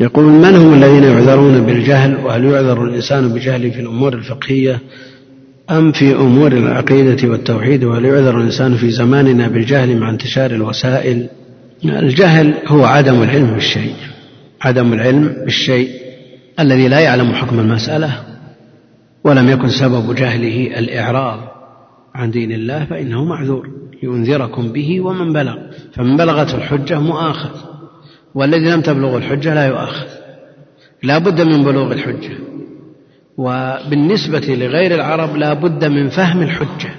يقول من هم الذين يعذرون بالجهل وهل يعذر الإنسان بجهله في الأمور الفقهية أم في أمور العقيدة والتوحيد وهل يعذر الإنسان في زماننا بالجهل مع انتشار الوسائل؟ الجهل هو عدم العلم بالشيء. عدم العلم بالشيء الذي لا يعلم حكم المسألة ولم يكن سبب جهله الإعراض عن دين الله فإنه معذور. ينذركم به ومن بلغ. فمن بلغته الحجة مؤاخذ والذي لم تبلغ الحجة لا يؤاخذ. لا بد من بلوغ الحجة. وبالنسبة لغير العرب لا بد من فهم الحجة.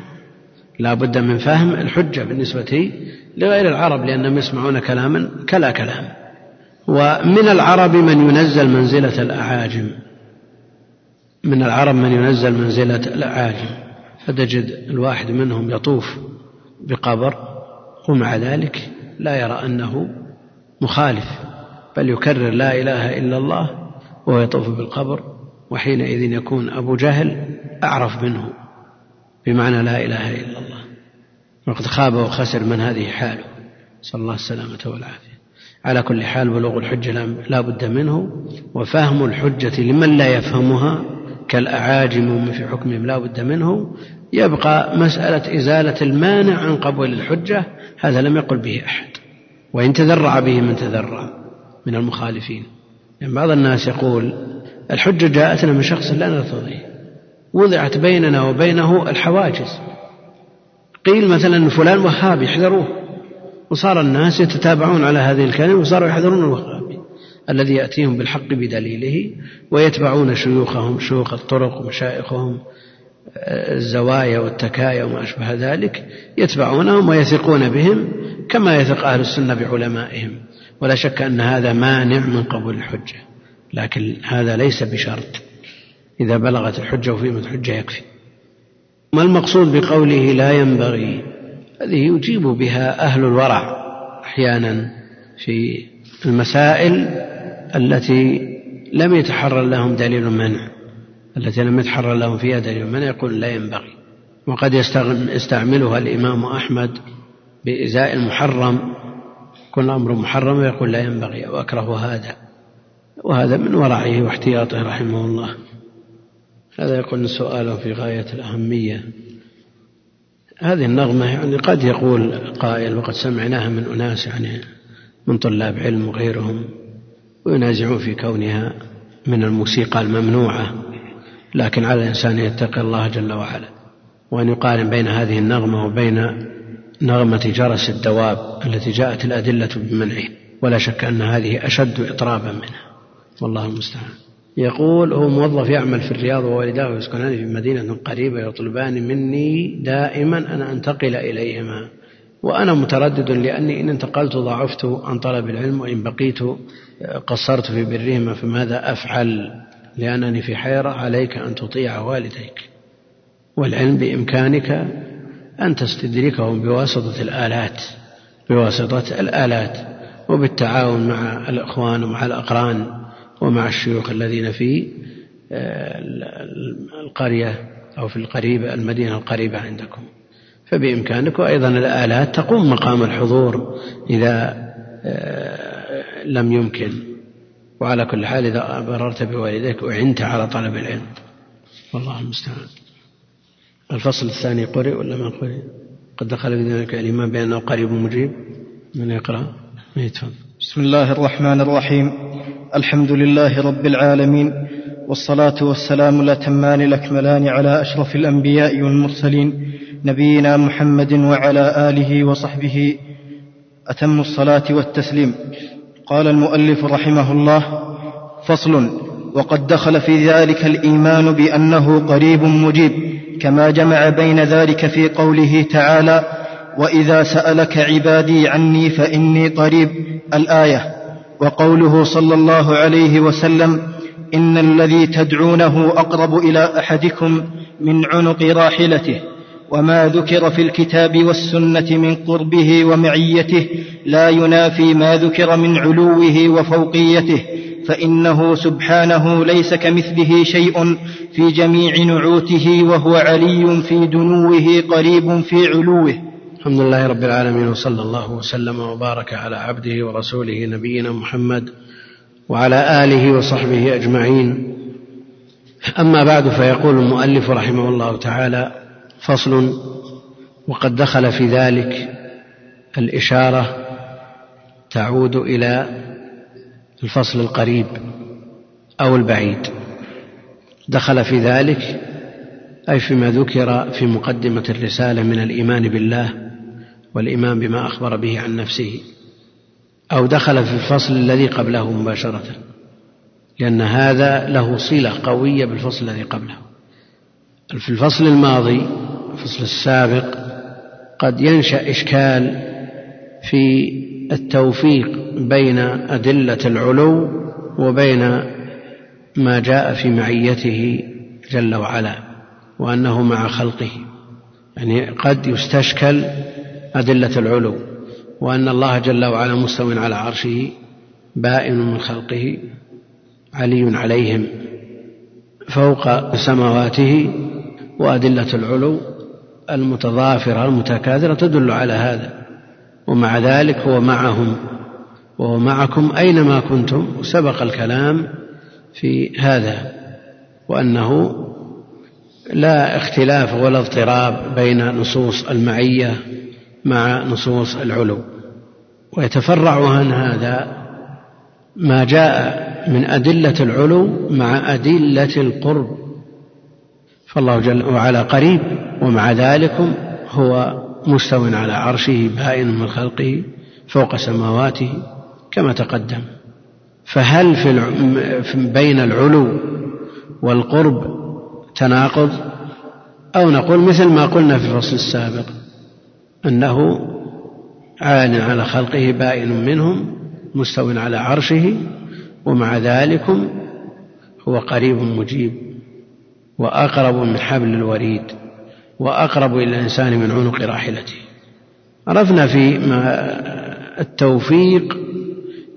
لا بد من فهم الحجة بالنسبة لغير العرب لأنهم يسمعون كلاما كلا كلام. ومن العرب من ينزل منزلة الأعاجم. من العرب من ينزل منزلة الأعاجم. فتجد الواحد منهم يطوف بقبر. ومع ذلك لا يرى أنه مخالف بل يكرر لا إله إلا الله وهو يطوف بالقبر وحينئذ يكون أبو جهل أعرف منه بمعنى لا إله إلا الله. وقد خاب وخسر من هذه حاله. صلى الله السلامة والعافية. على كل حال بلوغ الحجة لا بد منه وفهم الحجة لمن لا يفهمها كالأعاجم في حكمهم لا بد منه. يبقى مسألة إزالة المانع عن قبول الحجة هذا لم يقل به أحد. وإن تذرع به من تذرع من المخالفين. يعني بعض الناس يقول الحجة جاءتنا من شخص لا نرتضيه وضعت بيننا وبينه الحواجز. قيل مثلا فلان وهابي احذروه وصار الناس يتتابعون على هذه الكلمة وصاروا يحذرون الوهابي الذي يأتيهم بالحق بدليله ويتبعون شيوخهم شيوخ الطرق ومشايخهم الزوايا والتكايا وما أشبه ذلك يتبعونهم ويثقون بهم كما يثق أهل السنة بعلمائهم. ولا شك أن هذا مانع من قبول الحجة لكن هذا ليس بشرط. إذا بلغت الحجة وفيمة الحجة يكفي. ما المقصود بقوله لا ينبغي؟ هذه يجيب بها أهل الورع أحيانا في المسائل التي لم يتحرر لهم دليل منع. التي لم يتحرر لهم فيها دليل منع يقول لا ينبغي. وقد يستعملها الإمام أحمد بإزاء المحرم. كل أمر محرم ويقول لا ينبغي أو أكره هذا. وهذا من ورعه واحتياطه رحمه الله. هذا يقول سؤاله في غاية الأهمية. هذه النغمة يعني قد يقول قائل وقد سمعناها من أناس يعني من طلاب علم وغيرهم وينازعون في كونها من الموسيقى الممنوعة. لكن على الإنسان أن يتقي الله جل وعلا وأن يقارن بين هذه النغمة وبين نغمة جرس الدواب التي جاءت الأدلة بمنعه. ولا شك أن هذه أشد إطرابا منها. والله المستعان. يقول هو موظف يعمل في الرياض ووالداه يسكنان في مدينة قريبة يطلبان مني دائما أن أنتقل إليهما. وأنا متردد لأني إن انتقلت ضعفت عن طلب العلم وإن بقيت قصرت في برهما فماذا أفعل؟ لأنني في حيرة عليك أن تطيع والديك والعلم بإمكانك أن تستدركهم بواسطة الآلات بواسطة الآلات وبالتعاون مع الإخوان ومع الأقران ومع الشيوخ الذين في آه، القرية أو في القريبة المدينة القريبة عندكم. فبإمكانكم أيضا الآلات تقوم مقام الحضور إذا آه، لم يمكن. وعلى كل حال إذا بررت بوالديك أعنت على طلب العلم. والله المستعان. الفصل الثاني قرئ ولا ما قرئ؟ قد دخل في ذلك الإمام بأنه قريب مجيب. من يقرأ؟ يتفضل. بسم الله الرحمن الرحيم. الحمد لله رب العالمين والصلاة والسلام الأتمان الأكملان على أشرف الأنبياء والمرسلين نبينا محمد وعلى آله وصحبه. أتم الصلاة والتسليم. قال المؤلف رحمه الله فصل وقد دخل في ذلك الإيمان بأنه قريب مجيب كما جمع بين ذلك في قوله تعالى وإذا سألك عبادي عني فإني قريب الآية وقوله صلى الله عليه وسلم إن الذي تدعونه أقرب إلى أحدكم من عنق راحلته. وما ذكر في الكتاب والسنة من قربه ومعيته لا ينافي ما ذكر من علوه وفوقيته فإنه سبحانه ليس كمثله شيء في جميع نعوته وهو علي في دنوه قريب في علوه. الحمد لله رب العالمين وصلى الله وسلم وبارك على عبده ورسوله نبينا محمد وعلى آله وصحبه أجمعين. أما بعد فيقول المؤلف رحمه الله تعالى فصل وقد دخل في ذلك الإشارة تعود إلى الفصل القريب أو البعيد. دخل في ذلك أي فيما ذكر في مقدمة الرسالة من الإيمان بالله والإيمان بما أخبر به عن نفسه أو دخل في الفصل الذي قبله مباشرة لأن هذا له صلة قوية بالفصل الذي قبله. في الفصل الماضي الفصل السابق قد ينشأ إشكال في التوفيق بين أدلة العلو وبين ما جاء في معيته جل وعلا وأنه مع خلقه. يعني قد يستشكل أدلة العلو وأن الله جل وعلا مستو على عرشه بائن من خلقه علي عليهم فوق سماواته وأدلة العلو. المتضافرة المتكاثرة تدل على هذا. ومع ذلك هو معهم وهو معكم أينما كنتم سبق الكلام في هذا وأنه لا اختلاف ولا اضطراب بين نصوص المعية مع نصوص العلو. ويتفرع عن هذا ما جاء من أدلة العلو مع أدلة القرب. فالله جل وعلا قريب. ومع ذلك هو مستو على عرشه بائن من خلقه فوق سماواته كما تقدم. فهل في بين العلو والقرب تناقض؟ أو نقول مثل ما قلنا في الفصل السابق أنه عال على خلقه بائن منهم مستو على عرشه ومع ذلك هو قريب مجيب وأقرب من حبل الوريد. وأقرب إلى الإنسان من عنق راحلته. عرفنا في التوفيق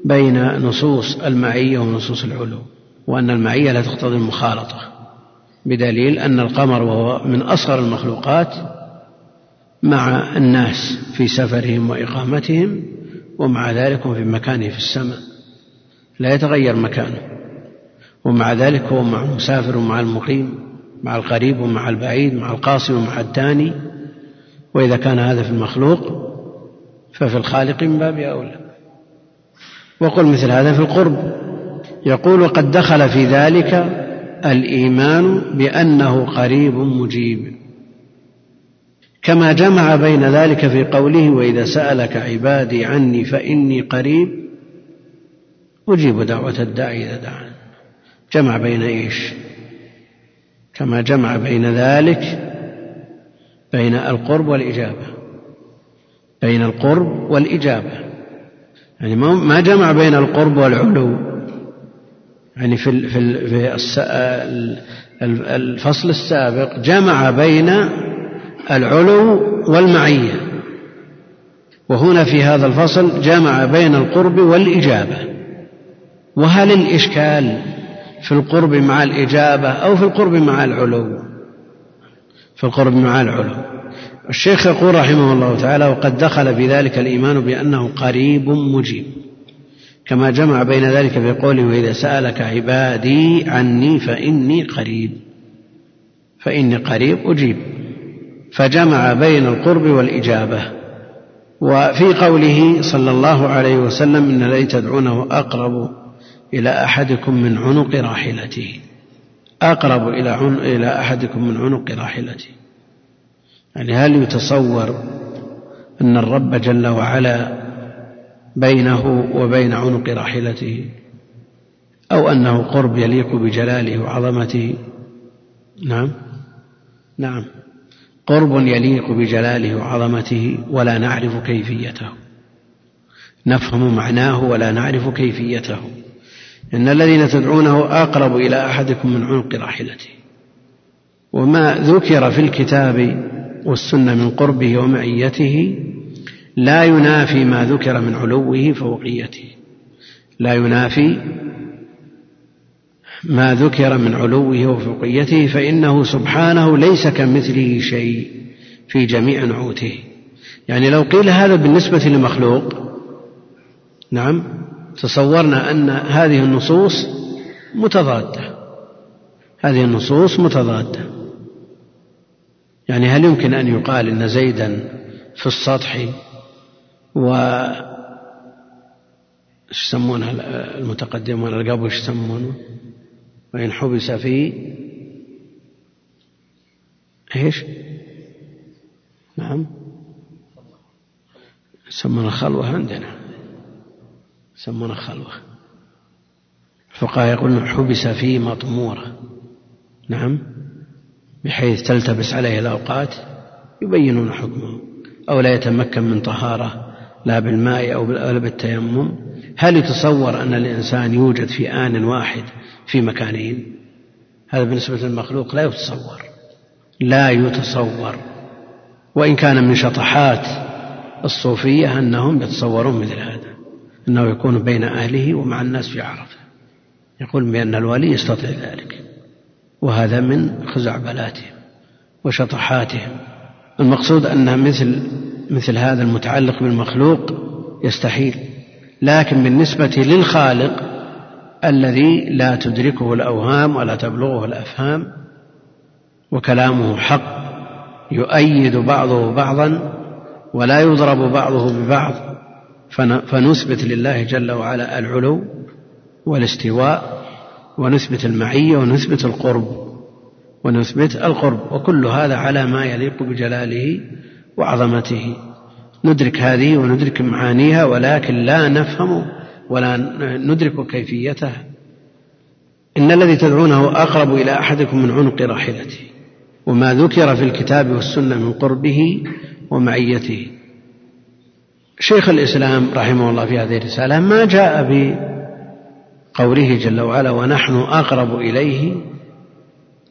بين نصوص المعية ونصوص العلو وأن المعية لا تقتضي المخالطة بدليل أن القمر وهو من أصغر المخلوقات مع الناس في سفرهم وإقامتهم ومع ذلك هم في مكانه في السماء. لا يتغير مكانه ومع ذلك هو مع المسافر ومع المقيم. مع القريب ومع البعيد مع القاصي ومع الداني. وإذا كان هذا في المخلوق ففي الخالق من باب أولى. وقل مثل هذا في القرب. يقول وقد دخل في ذلك الإيمان بأنه قريب مجيب. كما جمع بين ذلك في قوله وإذا سألك عبادي عني فإني قريب أجيب دعوة الداعي إذا دعان. جمع بين إيش؟ كما جمع بين ذلك بين القرب والإجابة. بين القرب والإجابة. يعني ما جمع بين القرب والعلو. يعني في في الفصل السابق جمع بين العلو والمعية. وهنا في هذا الفصل جمع بين القرب والإجابة. وهل الإشكال في القرب مع الإجابة أو في القرب مع العلو. في القرب مع العلو. الشيخ يقول رحمه الله تعالى وقد دخل في ذلك الإيمان بأنه قريب مجيب. كما جمع بين ذلك في قوله وإذا سألك عبادي عني فإني قريب. فإني قريب أجيب. فجمع بين القرب والإجابة. وفي قوله صلى الله عليه وسلم إن الذي تدعونه أقرب إلى أحدكم من عنق راحلته. أقرب إلى إلى أحدكم من عنق راحلته. يعني هل يتصور أن الرب جل وعلا بينه وبين عنق راحلته؟ أو أنه قرب يليق بجلاله وعظمته؟ نعم. نعم. قرب يليق بجلاله وعظمته ولا نعرف كيفيته. نفهم معناه ولا نعرف كيفيته. إن الذين تدعونه أقرب إلى أحدكم من عنق راحلته. وما ذكر في الكتاب والسنة من قربه ومعيته لا ينافي ما ذكر من علوه فوقيته. لا ينافي ما ذكر من علوه وفوقيته فإنه سبحانه ليس كمثله شيء في جميع نعوته. يعني لو قيل هذا بالنسبة لمخلوق نعم تصورنا أن هذه النصوص متضادة. هذه النصوص متضادة. يعني هل يمكن أن يقال إن زيدا في السطح و يسمونها المتقدمون القبل إيش يسمونه؟ وإن حبس في إيش؟ نعم. يسمونها خلوة عندنا. يسمونها خلوة. الفقهاء يقولون حبس في مطمورة. نعم. بحيث تلتبس عليه الأوقات يبينون حكمه. أو لا يتمكن من طهارة لا بالماء أو بالتيمم. هل يتصور أن الإنسان يوجد في آن واحد في مكانين؟ هذا بالنسبة للمخلوق لا يتصور. لا يتصور. وإن كان من شطحات الصوفية أنهم يتصورون مثل هذا. أنه يكون بين أهله ومع الناس في عرفة. يقول بأن الولي يستطيع ذلك. وهذا من خزعبلاتهم وشطحاتهم. المقصود أن مثل مثل هذا المتعلق بالمخلوق يستحيل. لكن بالنسبة للخالق الذي لا تدركه الأوهام ولا تبلغه الأفهام وكلامه حق يؤيد بعضه بعضا ولا يضرب بعضه ببعض فنثبت لله جل وعلا العلو والاستواء ونثبت المعية ونثبت القرب ونثبت القرب وكل هذا على ما يليق بجلاله وعظمته. ندرك هذه وندرك معانيها ولكن لا نفهم ولا ندرك كيفيتها. إن الذي تدعونه أقرب إلى أحدكم من عنق راحلته وما ذكر في الكتاب والسنة من قربه ومعيته. شيخ الإسلام رحمه الله في هذه الرسالة ما جاء بقوله جل وعلا ونحن أقرب إليه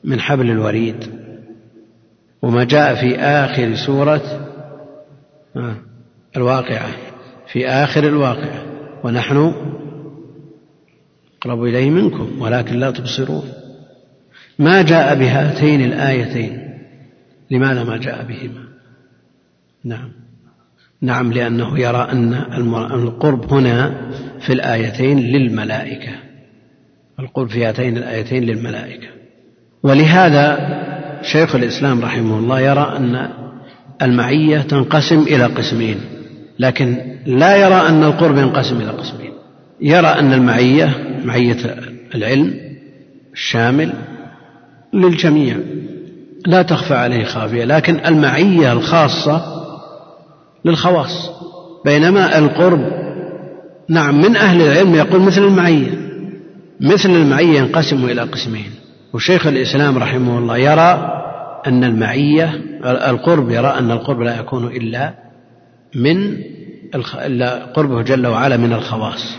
من حبل الوريد وما جاء في آخر سورة الواقعة في آخر الواقعة ونحن أقرب إليه منكم ولكن لا تبصرون ما جاء بهاتين الآيتين لماذا ما جاء بهما؟ نعم. نعم لأنه يرى أن القرب هنا في الآيتين للملائكة. القرب في هاتين الآيتين للملائكة. ولهذا شيخ الإسلام رحمه الله يرى أن المعية تنقسم إلى قسمين لكن لا يرى أن القرب ينقسم إلى قسمين. يرى أن المعية معية العلم الشامل للجميع. لا تخفى عليه خافية لكن المعية الخاصة للخواص. بينما القرب نعم من أهل العلم يقول مثل المعية. مثل المعية ينقسم إلى قسمين. وشيخ الإسلام رحمه الله يرى أن المعية القرب يرى أن القرب لا يكون إلا من قربه جل وعلا من الخواص.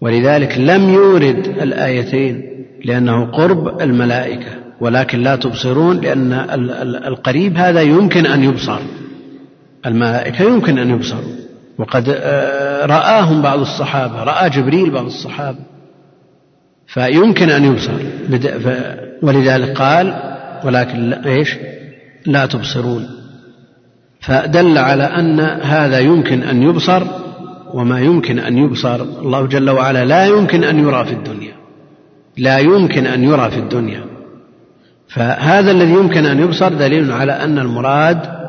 ولذلك لم يورد الآيتين لأنه قرب الملائكة ولكن لا تبصرون لأن القريب هذا يمكن أن يبصر. الملائكة يمكن أن يبصروا. وقد آه، رآهم بعض الصحابة رأى جبريل بعض الصحابة. فيمكن أن يبصر. ولذلك قال ولكن إيش؟ لا تبصرون. فدل على أن هذا يمكن أن يبصر وما يمكن أن يبصر. الله جل وعلا لا يمكن أن يرى في الدنيا. لا يمكن أن يرى في الدنيا. فهذا الذي يمكن أن يبصر دليل على أن المراد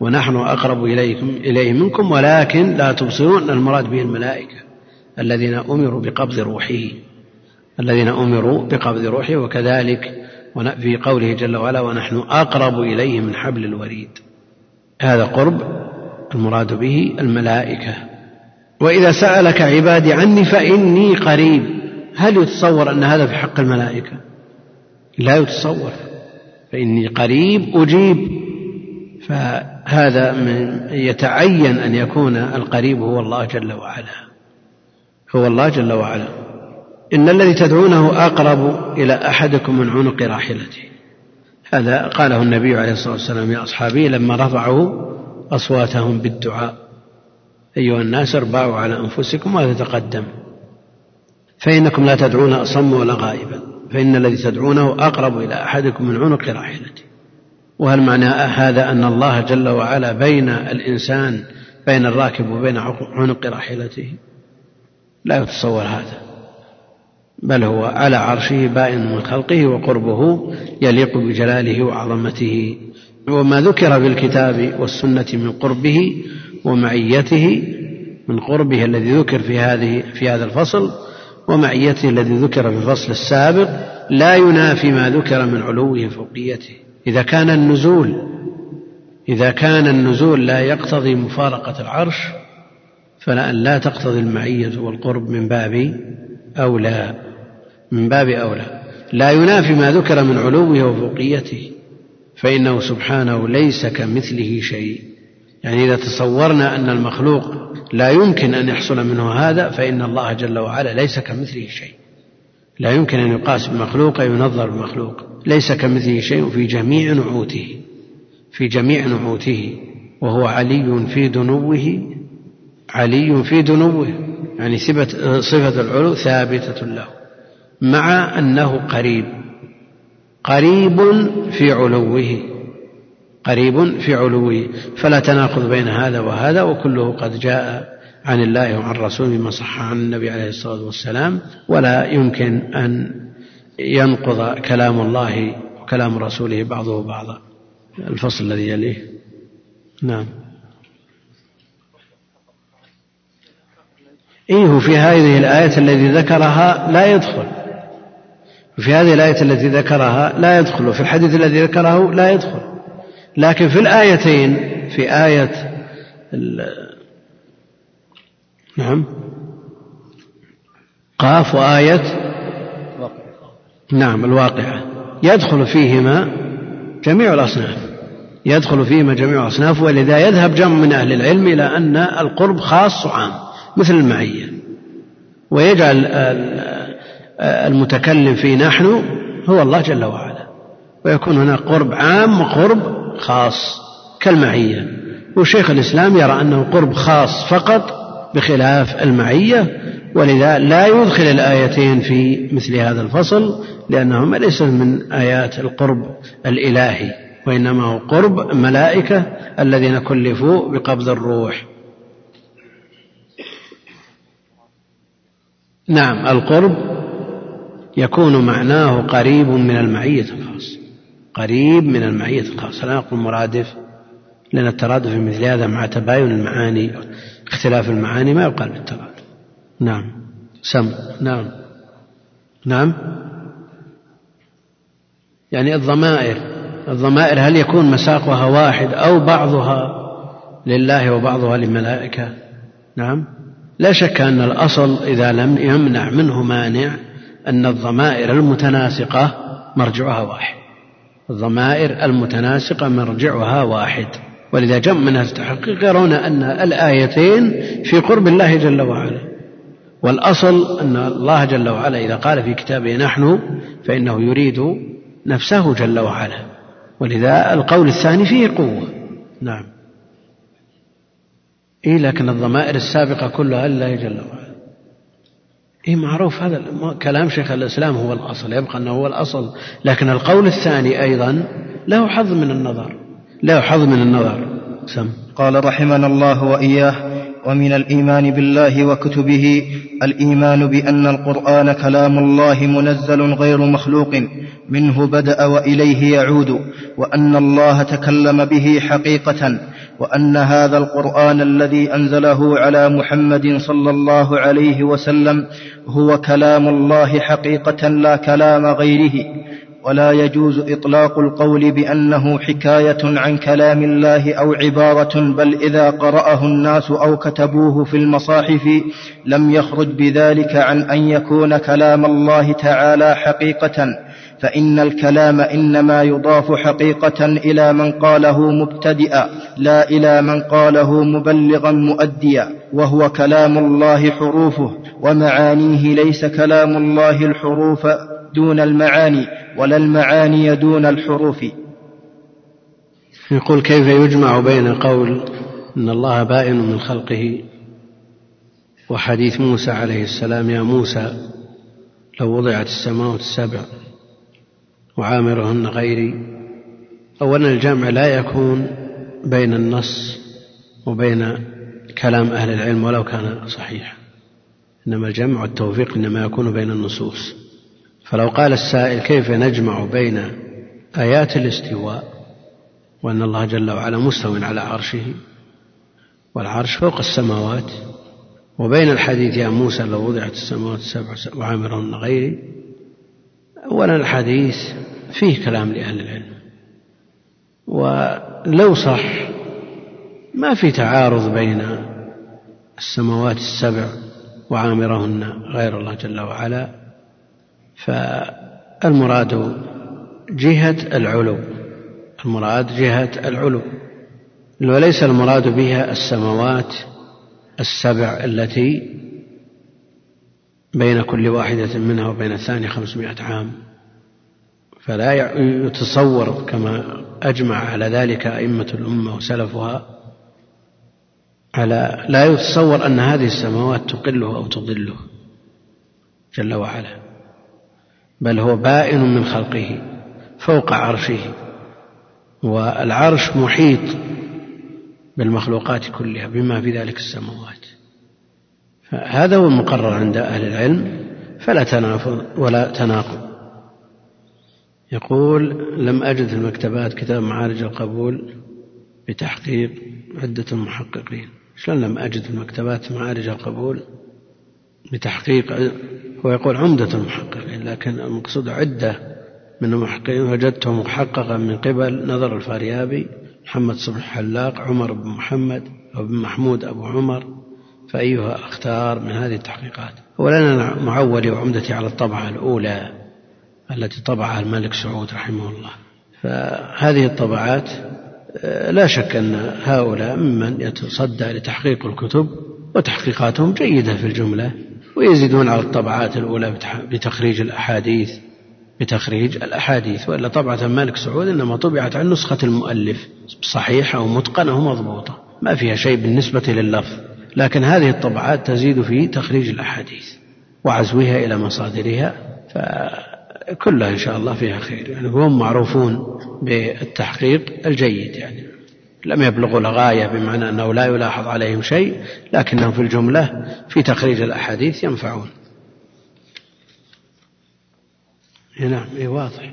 ونحن أقرب إليكم إليه منكم ولكن لا تبصرون المراد به الملائكة الذين أمروا بقبض روحه الذين أمروا بقبض روحه وكذلك في قوله جل وعلا ونحن أقرب إليه من حبل الوريد هذا قرب المراد به الملائكة. وإذا سألك عبادي عني فإني قريب. هل يتصور أن هذا في حق الملائكة؟ لا يتصور. فإني قريب أجيب. فهذا من يتعين أن يكون القريب هو الله جل وعلا. هو الله جل وعلا. إن الذي تدعونه أقرب إلى أحدكم من عنق راحلته. هذا قاله النبي عليه الصلاة والسلام لأصحابه لما رفعوا أصواتهم بالدعاء. أيها الناس اربعوا على أنفسكم ولا تتقدم فإنكم لا تدعون أصم ولا غائبا. فإن الذي تدعونه أقرب إلى أحدكم من عنق راحلته. وهل معنى هذا أن الله جل وعلا بين الإنسان بين الراكب وبين عنق راحلته؟ لا يتصور هذا. بل هو على عرشه بائن من خلقه وقربه يليق بجلاله وعظمته. وما ذكر في الكتاب والسنة من قربه ومعيته من قربه الذي ذكر في هذه في هذا الفصل ومعيته الذي ذكر في الفصل السابق لا ينافي ما ذكر من علوه فوقيته إذا كان النزول إذا كان النزول لا يقتضي مفارقة العرش فلأن لا تقتضي المعية والقرب من باب أولى من باب أولى. لا ينافي ما ذكر من علوه وفوقيته فإنه سبحانه ليس كمثله شيء. يعني إذا تصورنا أن المخلوق لا يمكن أن يحصل منه هذا فإن الله جل وعلا ليس كمثله شيء. لا يمكن أن يقاس بمخلوق أو ينظر بمخلوق. ليس كمثله شيء في جميع نعوته في جميع نعوته وهو علي في دنوه علي في دنوه يعني صفة العلو ثابتة له مع أنه قريب قريب في علوه قريب في علوه فلا تناقض بين هذا وهذا وكله قد جاء عن الله وعن رسوله بما صح عن النبي عليه الصلاة والسلام ولا يمكن أن ينقض كلام الله وكلام رسوله بعضه بعضا الفصل الذي يليه. نعم. إيه في هذه الآية التي ذكرها لا يدخل. في هذه الآية التي ذكرها لا يدخل. وفي الحديث الذي ذكره لا يدخل. لكن في الآيتين في آية نعم. قاف وآية نعم الواقعة. يدخل فيهما جميع الأصناف. يدخل فيهما جميع الأصناف ولذا يذهب جمع من أهل العلم إلى أن القرب خاص عام مثل المعية. ويجعل المتكلم في نحن هو الله جل وعلا. ويكون هناك قرب عام وقرب خاص كالمعية. وشيخ الإسلام يرى أنه قرب خاص فقط بخلاف المعية ولذا لا يدخل الآيتين في مثل هذا الفصل لأنهما ليس من آيات القرب الإلهي وإنما هو قرب ملائكة الذين كلفوا بقبض الروح. نعم القرب يكون معناه قريب من المعية الخاصة. قريب من المعية الخاصة. لا نقول مرادف لأن الترادف في مثل هذا مع تباين المعاني اختلاف المعاني ما يقال بالترادف. نعم. سم. نعم. نعم. يعني الضمائر. الضمائر هل يكون مساقها واحد أو بعضها لله وبعضها للملائكة؟ نعم. لا شك أن الأصل إذا لم يمنع منه مانع أن الضمائر المتناسقة مرجعها واحد. الضمائر المتناسقة مرجعها واحد. ولذا جمع من أهل التحقيق يرون أن الآيتين في قرب الله جل وعلا. والأصل أن الله جل وعلا إذا قال في كتابه نحن فإنه يريد نفسه جل وعلا. ولذا القول الثاني فيه قوة. نعم. إيه لكن الضمائر السابقة كلها لله جل وعلا. إيه معروف هذا كلام شيخ الإسلام هو الأصل يبقى أنه هو الأصل. لكن القول الثاني أيضا له حظ من النظر. له حظ من النظر. سم. قال رحمنا الله وإياه. ومن الإيمان بالله وكتبه الإيمان بأن القرآن كلام الله منزل غير مخلوق منه بدأ وإليه يعود وأن الله تكلم به حقيقة وأن هذا القرآن الذي أنزله على محمد صلى الله عليه وسلم هو كلام الله حقيقة لا كلام غيره. ولا يجوز إطلاق القول بأنه حكاية عن كلام الله أو عبارة بل إذا قرأه الناس أو كتبوه في المصاحف لم يخرج بذلك عن أن يكون كلام الله تعالى حقيقة. فإن الكلام إنما يضاف حقيقة إلى من قاله مبتدئا لا إلى من قاله مبلغا مؤديا وهو كلام الله حروفه ومعانيه ليس كلام الله الحروف دون المعاني ولا المعاني دون الحروف. يقول كيف يجمع بين قول إن الله بائن من خلقه وحديث موسى عليه السلام يا موسى لو وضعت السماوات السبع وعامرهن غيري اولا الجمع لا يكون بين النص وبين كلام أهل العلم ولو كان صحيحا. إنما الجمع والتوفيق إنما يكون بين النصوص. فلو قال السائل كيف نجمع بين آيات الاستواء وأن الله جل وعلا مستو على عرشه والعرش فوق السماوات وبين الحديث يا موسى لو وضعت السماوات السبع وعامرهن غيري أولا الحديث فيه كلام لأهل العلم. ولو صح ما في تعارض بين السماوات السبع وعامرهن غير الله جل وعلا. فالمراد جهة العلو المراد جهة العلو. وليس المراد بها السماوات السبع التي بين كل واحدة منها وبين الثانية خمسمائة عام. فلا يتصور كما أجمع على ذلك أئمة الأمة وسلفها على لا يتصور أن هذه السماوات تقله أو تضله جل وعلا. بل هو بائن من خلقه فوق عرشه. والعرش محيط بالمخلوقات كلها بما في ذلك السماوات. فهذا هو المقرر عند أهل العلم فلا تنافض ولا تناقض. يقول لم أجد في المكتبات كتاب معارج القبول بتحقيق عدة المحققين. شلون لم أجد في المكتبات معارج القبول بتحقيق هو يقول عمدة المحققين لكن المقصود عدة من المحققين وجدته محققا من قبل نظر الفاريابي محمد صبح حلاق عمر بن محمد أو بن محمود أبو عمر فأيها أختار من هذه التحقيقات. أولا معولي وعمدتي على الطبعة الأولى التي طبعها الملك سعود رحمه الله. فهذه الطبعات آه، لا شك أن هؤلاء ممن يتصدى لتحقيق الكتب وتحقيقاتهم جيدة في الجملة. ويزيدون على الطبعات الأولى بتخريج الأحاديث بتخريج الأحاديث وإلا طبعة الملك سعود إنما طبعت عن نسخة المؤلف صحيحة ومتقنة ومضبوطة ما فيها شيء بالنسبة لللفظ لكن هذه الطبعات تزيد في تخريج الأحاديث وعزوها إلى مصادرها فكلها إن شاء الله فيها خير يعني هم معروفون بالتحقيق الجيد يعني. لم يبلغوا الغاية بمعنى أنه لا يلاحظ عليهم شيء لكنهم في الجملة في تخريج الأحاديث ينفعون. نعم إيه واضح.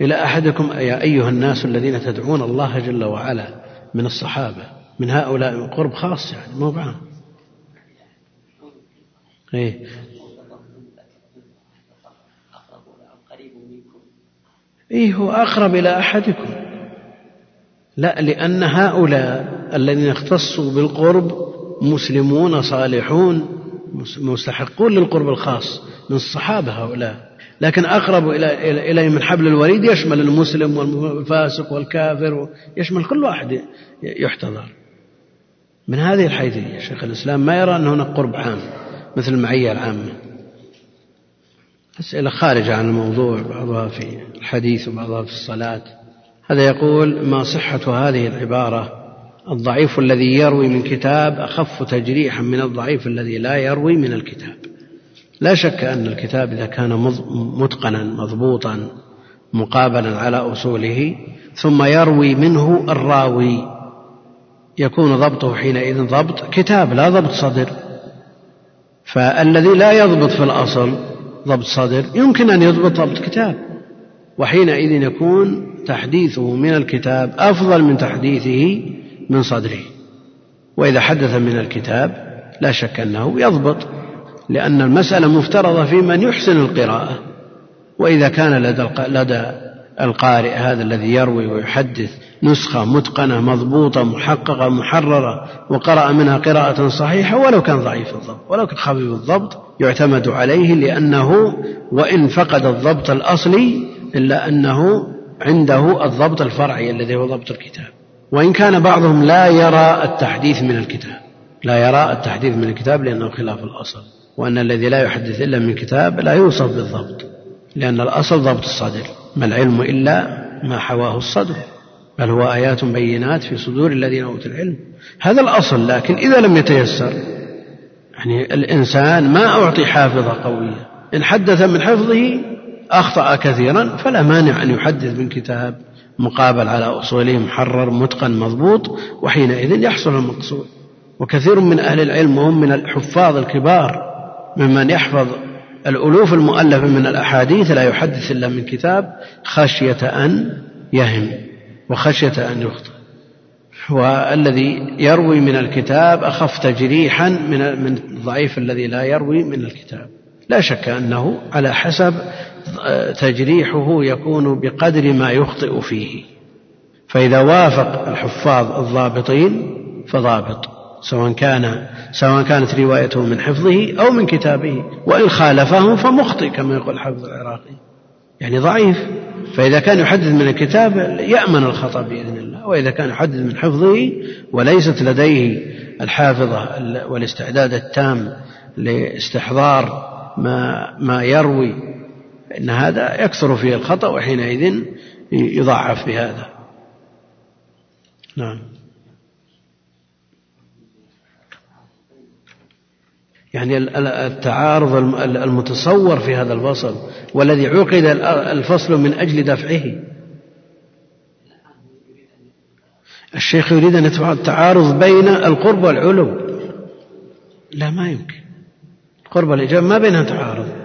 إلى أحدكم يا أيها الناس الذين تدعون الله جل وعلا من الصحابة من هؤلاء قرب خاص يعني مو بعام. إيه. إيه هو أقرب إلى أحدكم؟ لا لأن هؤلاء الذين اختصوا بالقرب مسلمون صالحون مستحقون للقرب الخاص من الصحابة هؤلاء. لكن أقرب إليه من حبل الوريد يشمل المسلم والفاسق والكافر يشمل كل واحد يحتضر. من هذه الحيثية شيخ الإسلام ما يرى أن هناك قرب عام مثل المعية العامة. أسئلة خارجة عن الموضوع بعضها في الحديث وبعضها في الصلاة. هذا يقول ما صحة هذه العبارة؟ الضعيف الذي يروي من كتاب أخف تجريحا من الضعيف الذي لا يروي من الكتاب. لا شك أن الكتاب إذا كان متقنا مضبوطا مقابلا على أصوله ثم يروي منه الراوي يكون ضبطه حينئذ ضبط كتاب لا ضبط صدر. فالذي لا يضبط في الأصل ضبط صدر يمكن أن يضبط ضبط كتاب. وحينئذ يكون تحديثه من الكتاب أفضل من تحديثه من صدره. وإذا حدث من الكتاب لا شك أنه يضبط لأن المسألة مفترضة في من يحسن القراءة. وإذا كان لدى لدى القارئ هذا الذي يروي ويحدث نسخة متقنة مضبوطة محققة محررة وقرأ منها قراءة صحيحة ولو كان ضعيف الضبط ولو كان خفيف الضبط يعتمد عليه لأنه وإن فقد الضبط الأصلي إلا أنه عنده الضبط الفرعي الذي هو ضبط الكتاب. وإن كان بعضهم لا يرى التحديث من الكتاب لا يرى التحديث من الكتاب لأنه خلاف الأصل وأن الذي لا يحدث إلا من كتاب لا يوصف بالضبط لأن الأصل ضبط الصدر ما العلم إلا ما حواه الصدر. بل هو آيات بينات في صدور الذين أوتوا العلم. هذا الأصل لكن إذا لم يتيسر يعني الإنسان ما أعطي حافظة قوية. إن حدث من حفظه أخطأ كثيرا فلا مانع أن يحدث من كتاب مقابل على أصوله محرر متقن مضبوط وحينئذ يحصل المقصود. وكثير من أهل العلم وهم من الحفاظ الكبار ممن يحفظ الألوف المؤلفة من الأحاديث لا يحدث إلا من كتاب خشية أن يهم. وخشية أن يخطئ. والذي يروي من الكتاب أخف تجريحا من من الضعيف الذي لا يروي من الكتاب. لا شك أنه على حسب تجريحه يكون بقدر ما يخطئ فيه. فإذا وافق الحفاظ الضابطين فضابط سواء كان سواء كانت روايته من حفظه أو من كتابه وإن خالفه فمخطئ كما يقول الحافظ العراقي. يعني ضعيف. فإذا كان يحدث من الكتاب يأمن الخطأ بإذن الله وإذا كان يحدث من حفظه وليست لديه الحافظة والاستعداد التام لاستحضار ما ما يروي إن هذا يكثر فيه الخطأ وحينئذ يضعف بهذا. نعم. يعني التعارض المتصور في هذا الفصل والذي عقد الفصل من أجل دفعه. الشيخ يريد أن يدفع التعارض بين القرب والعلو. لا ما يمكن. القرب والإجابة ما بينها تعارض.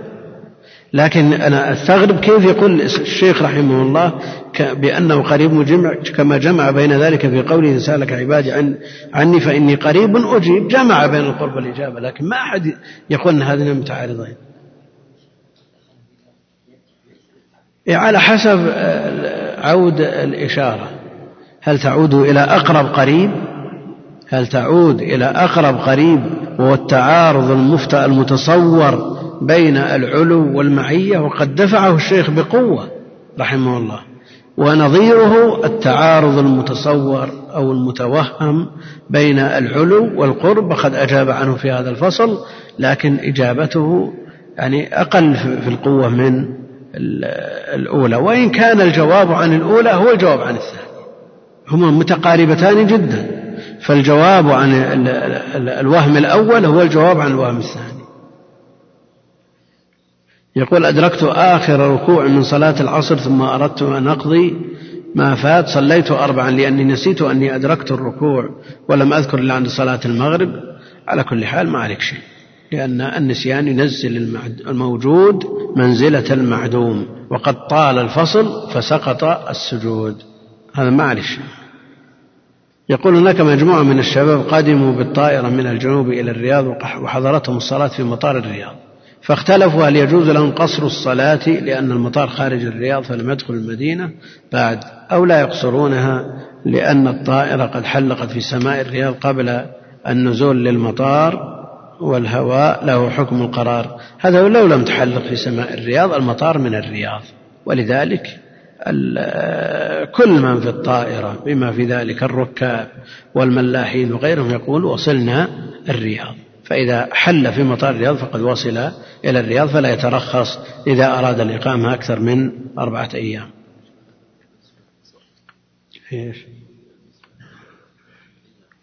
لكن أنا أستغرب كيف يقول الشيخ رحمه الله بأنه قريب مجمع كما جمع بين ذلك في قوله إن سألك عبادي عن عني فإني قريب أجيب. جمع بين القرب والإجابة لكن ما أحد يقول أن هذين متعارضين على حسب عود الإشارة. هل تعود إلى أقرب قريب؟ هل تعود إلى أقرب قريب؟ وهو التعارض المفتى المتصور بين العلو والمعية وقد دفعه الشيخ بقوة رحمه الله. ونظيره التعارض المتصور أو المتوهم بين العلو والقرب وقد أجاب عنه في هذا الفصل لكن إجابته يعني أقل في القوة من الأولى. وإن كان الجواب عن الأولى هو الجواب عن الثانية هما متقاربتان جدا. فالجواب عن الوهم الأول هو الجواب عن الوهم الثاني. يقول أدركت آخر ركوع من صلاة العصر ثم أردت أن أقضي ما فات صليت أربعا لأني نسيت أني أدركت الركوع ولم أذكر إلا عند صلاة المغرب. على كل حال ما عليك شيء لأن النسيان ينزل الموجود منزلة المعدوم وقد طال الفصل فسقط السجود. هذا ما عليك شيء. يقول هناك مجموعة من الشباب قدموا بالطائرة من الجنوب إلى الرياض وحضرتهم الصلاة في مطار الرياض. فاختلفوا هل يجوز لهم قصر الصلاة لأن المطار خارج الرياض فلم يدخل المدينة بعد أو لا يقصرونها لأن الطائرة قد حلقت في سماء الرياض قبل النزول للمطار والهواء له حكم القرار. هذا لو لم تحلق في سماء الرياض المطار من الرياض. ولذلك كل من في الطائرة بما في ذلك الركاب والملاحين وغيرهم يقول وصلنا الرياض. فإذا حل في مطار الرياض فقد وصل إلى الرياض فلا يترخص إذا أراد الإقامة أكثر من أربعة أيام. إيش؟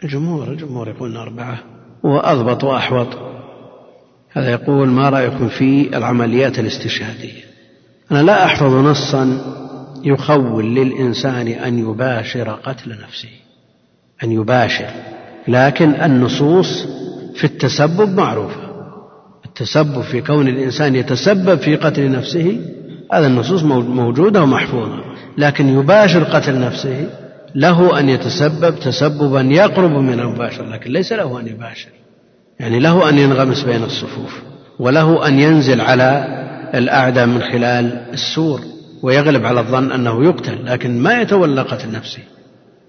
الجمهور الجمهور يقولون أربعة. وأضبط وأحوط. هذا يقول ما رأيكم في العمليات الاستشهادية؟ أنا لا أحفظ نصا يخول للإنسان أن يباشر قتل نفسه. أن يباشر. لكن النصوص في التسبب معروفة التسبب في كون الإنسان يتسبب في قتل نفسه هذا النصوص موجودة ومحفوظة. لكن يباشر قتل نفسه له أن يتسبب تسببا يقرب من المباشر لكن ليس له أن يباشر. يعني له أن ينغمس بين الصفوف وله أن ينزل على الأعداء من خلال السور ويغلب على الظن أنه يقتل لكن ما يتولى قتل نفسه.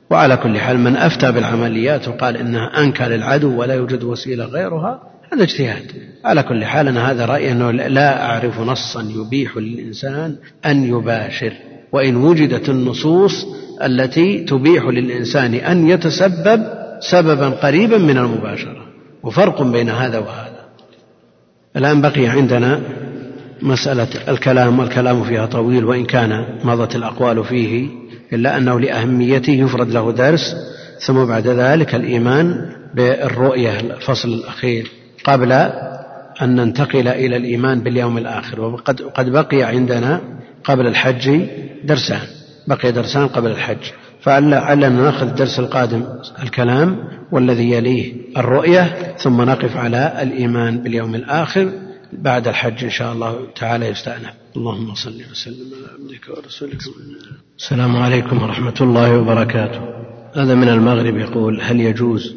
وعلى كل حال من أفتى بالعمليات وقال إنها أنكى للعدو ولا يوجد وسيلة غيرها هذا اجتهاد. على كل حال أنا هذا رأيي أنه لا أعرف نصا يبيح للإنسان أن يباشر وإن وجدت النصوص التي تبيح للإنسان أن يتسبب سببا قريبا من المباشرة. وفرق بين هذا وهذا. الآن بقي عندنا مسألة الكلام والكلام فيها طويل وإن كان مضت الأقوال فيه إلا أنه لأهميته يفرد له درس ثم بعد ذلك الإيمان بالرؤية الفصل الأخير قبل أن ننتقل إلى الإيمان باليوم الآخر. وقد قد بقي عندنا قبل الحج درسان بقي درسان قبل الحج. فعلنا نأخذ الدرس القادم الكلام والذي يليه الرؤية ثم نقف على الإيمان باليوم الآخر بعد الحج إن شاء الله تعالى يستأنف. اللهم صل وسلم على عبدك ورسولك السلام عليكم ورحمة الله وبركاته. هذا من المغرب يقول هل يجوز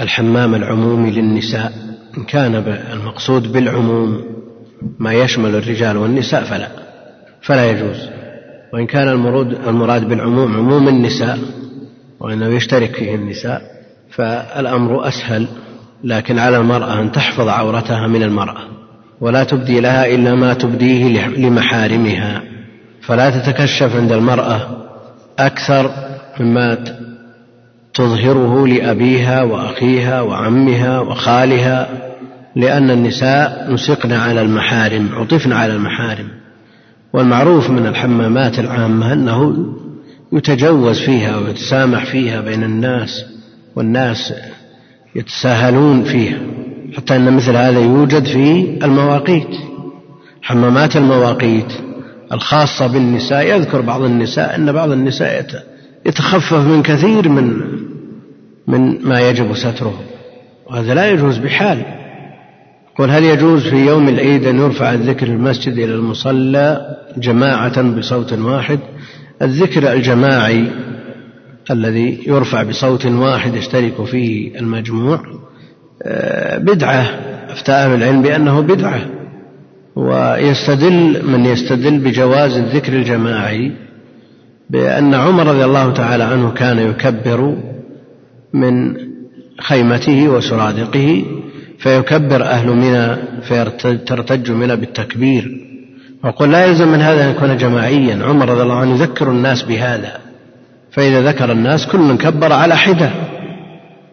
الحمام العمومي للنساء؟ إن كان المقصود بالعموم ما يشمل الرجال والنساء فلا. فلا يجوز. وإن كان المراد, المراد بالعموم عموم النساء وأنه يشترك فيه النساء فالأمر أسهل لكن على المرأة أن تحفظ عورتها من المرأة. ولا تبدي لها إلا ما تبديه لمحارمها. فلا تتكشف عند المرأة أكثر مما تظهره لأبيها وأخيها وعمها وخالها لأن النساء نسقن على المحارم عطفن على المحارم. والمعروف من الحمامات العامة أنه يتجوز فيها ويتسامح فيها بين الناس والناس يتساهلون فيها. حتى أن مثل هذا يوجد في المواقيت. حمامات المواقيت الخاصة بالنساء يذكر بعض النساء أن بعض النساء يتخفف من كثير من من ما يجب ستره. وهذا لا يجوز بحال. قل هل يجوز في يوم العيد أن يرفع الذكر المسجد إلى المصلى جماعة بصوت واحد؟ الذكر الجماعي الذي يرفع بصوت واحد يشترك فيه المجموع بدعة. أفتى أهل العلم بأنه بدعة. ويستدل من يستدل بجواز الذكر الجماعي بأن عمر رضي الله تعالى عنه كان يكبر من خيمته وسرادقه فيكبر أهل منى فترتج منى بالتكبير. وقل لا يلزم من هذا أن يكون جماعيا. عمر رضي الله عنه يذكر الناس بهذا. فإذا ذكر الناس كل من كبر على حدة.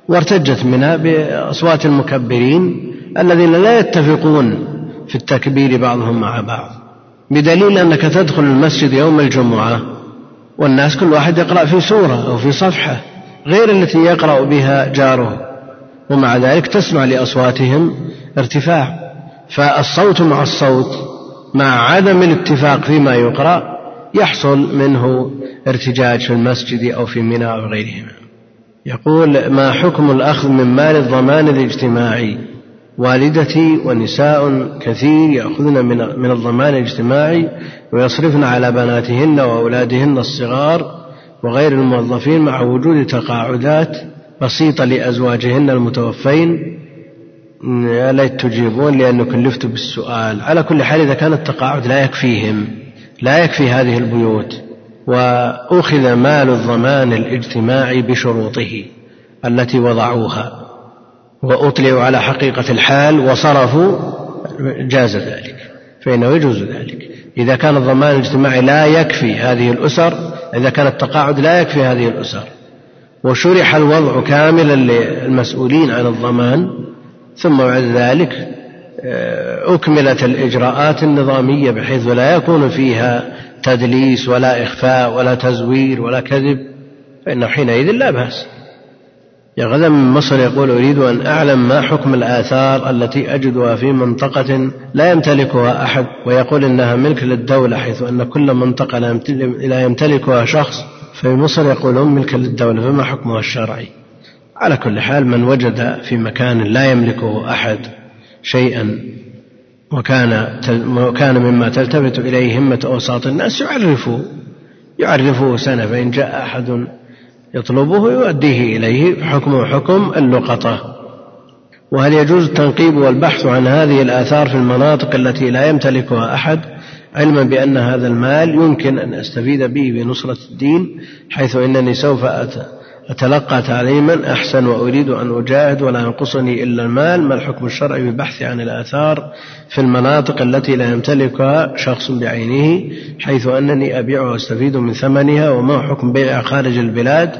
وارتجت منها بأصوات المكبرين الذين لا يتفقون في التكبير بعضهم مع بعض بدليل أنك تدخل المسجد يوم الجمعة والناس كل واحد يقرأ في سورة أو في صفحة غير التي يقرأ بها جاره ومع ذلك تسمع لأصواتهم ارتفاع فالصوت مع الصوت مع عدم الاتفاق فيما يقرأ يحصل منه ارتجاج في المسجد أو في منى أو غيرهما. يقول ما حكم الأخذ من مال الضمان الاجتماعي؟ والدتي ونساء كثير يأخذن من, من الضمان الاجتماعي ويصرفن على بناتهن وأولادهن الصغار وغير الموظفين مع وجود تقاعدات بسيطة لأزواجهن المتوفين. يا ليت تجيبون لأنه كلفت بالسؤال. على كل حال إذا كان التقاعد لا يكفيهم لا يكفي هذه البيوت. وأخذ مال الضمان الاجتماعي بشروطه التي وضعوها وأطلعوا على حقيقة الحال وصرفوا جاز ذلك فإنه يجوز ذلك. إذا كان الضمان الاجتماعي لا يكفي هذه الأسر إذا كان التقاعد لا يكفي هذه الأسر. وشرح الوضع كاملا للمسؤولين عن الضمان ثم بعد ذلك آه، أكملت الإجراءات النظامية بحيث لا يكون فيها تدليس ولا إخفاء ولا تزوير ولا كذب فإنه حينئذ لا بأس. يا غدا من مصر يقول أريد أن أعلم ما حكم الآثار التي أجدها في منطقة لا يمتلكها أحد ويقول إنها ملك للدولة حيث أن كل منطقة لا يمتلكها شخص في مصر يقولون ملك للدولة فما حكمها الشرعي؟ على كل حال من وجد في مكان لا يملكه أحد شيئا وكان وكان مما تلتفت إليه همة أوساط الناس يعرفه يعرفه سنة فإن جاء أحد يطلبه يؤديه إليه حكمه حكم اللقطة وهل يجوز التنقيب والبحث عن هذه الآثار في المناطق التي لا يمتلكها أحد علما بأن هذا المال يمكن أن أستفيد به بنصرة الدين حيث إنني سوف أتلقى تعليما أحسن وأريد أن أجاهد ولا ينقصني إلا المال. ما الحكم الشرعي بالبحث عن الآثار في المناطق التي لا يمتلكها شخص بعينه حيث أنني أبيع وأستفيد من ثمنها؟ وما حكم بيعها خارج البلاد؟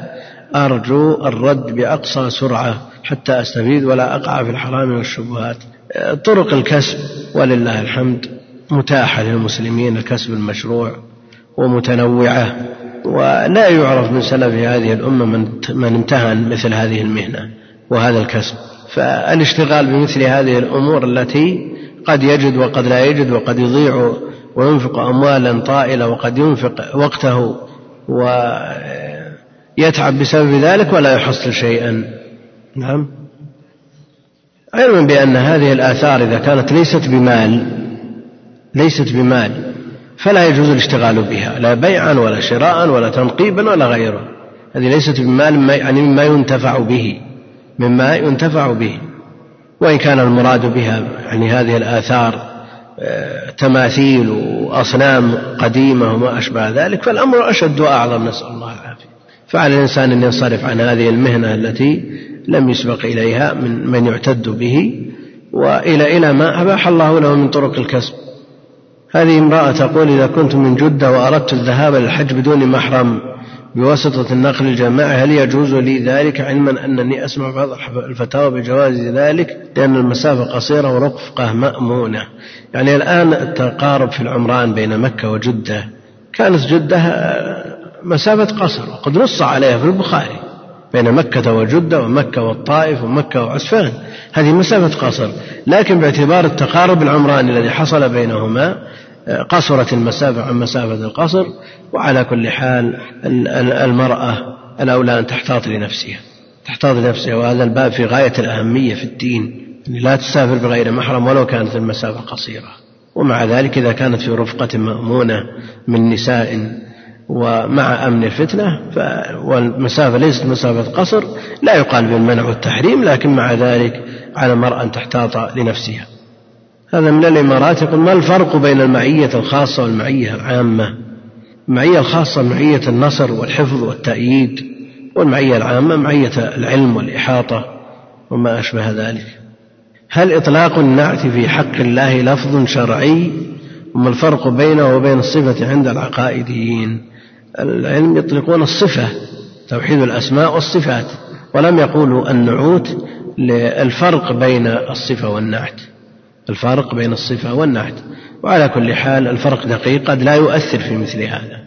أرجو الرد بأقصى سرعة حتى أستفيد ولا أقع في الحرام والشبهات. طرق الكسب ولله الحمد متاحة للمسلمين الكسب المشروع ومتنوعة. ولا يعرف من سلف هذه الأمة من, من امتهن مثل هذه المهنة وهذا الكسب. فالاشتغال بمثل هذه الأمور التي قد يجد وقد لا يجد وقد يضيع وينفق أموالا طائلة وقد ينفق وقته و يتعب بسبب ذلك ولا يحصل شيئا. نعم. علما بأن هذه الآثار إذا كانت ليست بمال ليست بمال. فلا يجوز الاشتغال بها لا بيعا ولا شراء ولا تنقيبا ولا غيره. هذه ليست بمال يعني مما ينتفع به مما ينتفع به. وإن كان المراد بها يعني هذه الآثار آه، تماثيل وأصنام قديمة وما أشبه ذلك فالأمر أشد وأعظم نسأل الله العافية. فعلى الإنسان أن ينصرف عن هذه المهنة التي لم يسبق إليها من من يعتد به. وإلى إلى ما أباح الله له من طرق الكسب. هذه امرأة تقول إذا كنت من جدة وأردت الذهاب للحج بدون محرم بواسطة النقل الجماعي هل يجوز لي ذلك علما أنني أسمع بعض الفتاوى بجواز ذلك؟ لأن المسافة قصيرة ورفقة مأمونة. يعني الآن التقارب في العمران بين مكة وجدة كانت جدة مسافة قصر وقد نص عليها في البخاري. بين مكة وجدة ومكة والطائف ومكة وعسفان. هذه مسافة قصر. لكن باعتبار التقارب العمراني الذي حصل بينهما قصرت المسافة عن مسافة القصر وعلى كل حال المرأة الأولى أن تحتاط لنفسها تحتاط لنفسها وهذا الباب في غاية الأهمية في الدين لا تسافر بغير محرم ولو كانت المسافة قصيرة. ومع ذلك إذا كانت في رفقة مأمونة من نساء ومع أمن الفتنة والمسافة ليست مسافة قصر لا يقال بالمنع والتحريم لكن مع ذلك على المرأة أن تحتاط لنفسها. هذا من الإمارات. يقول ما الفرق بين المعية الخاصة والمعية العامة؟ المعية الخاصة معية النصر والحفظ والتأييد والمعية العامة معية العلم والإحاطة وما أشبه ذلك. هل إطلاق النعت في حق الله لفظ شرعي؟ وما الفرق بينه وبين الصفة عند العقائديين؟ العلم يطلقون الصفة توحيد الأسماء والصفات ولم يقولوا النعوت للفرق بين الصفة والنعت. الفرق بين الصفة والنعت وعلى كل حال الفرق دقيق قد لا يؤثر في مثل هذا.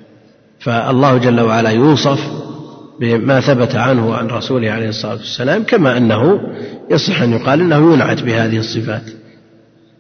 فالله جل وعلا يوصف بما ثبت عنه وعن رسوله عليه الصلاة والسلام كما أنه يصح أن يقال أنه ينعت بهذه الصفات.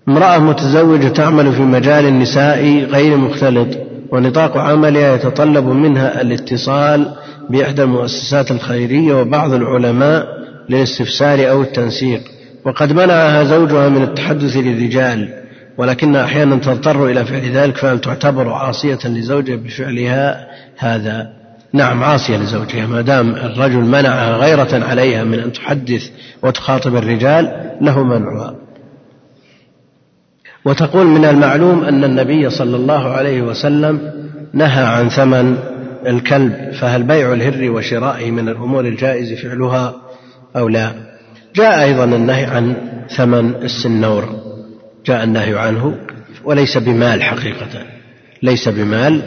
امرأة متزوجة تعمل في مجال النساء غير مختلط ونطاق عملها يتطلب منها الاتصال بإحدى المؤسسات الخيرية وبعض العلماء للاستفسار أو التنسيق. وقد منعها زوجها من التحدث للرجال ولكنها أحيانا تضطر إلى فعل ذلك فهل تعتبر عاصية لزوجها بفعلها هذا؟ نعم عاصية لزوجها ما دام الرجل منعها غيرة عليها من أن تحدث وتخاطب الرجال له منعها. وتقول من المعلوم أن النبي صلى الله عليه وسلم نهى عن ثمن الكلب فهل بيع الهر وشرائه من الأمور الجائز فعلها أو لا؟ جاء أيضا النهي عن ثمن السنور جاء النهي عنه وليس بمال حقيقة ليس بمال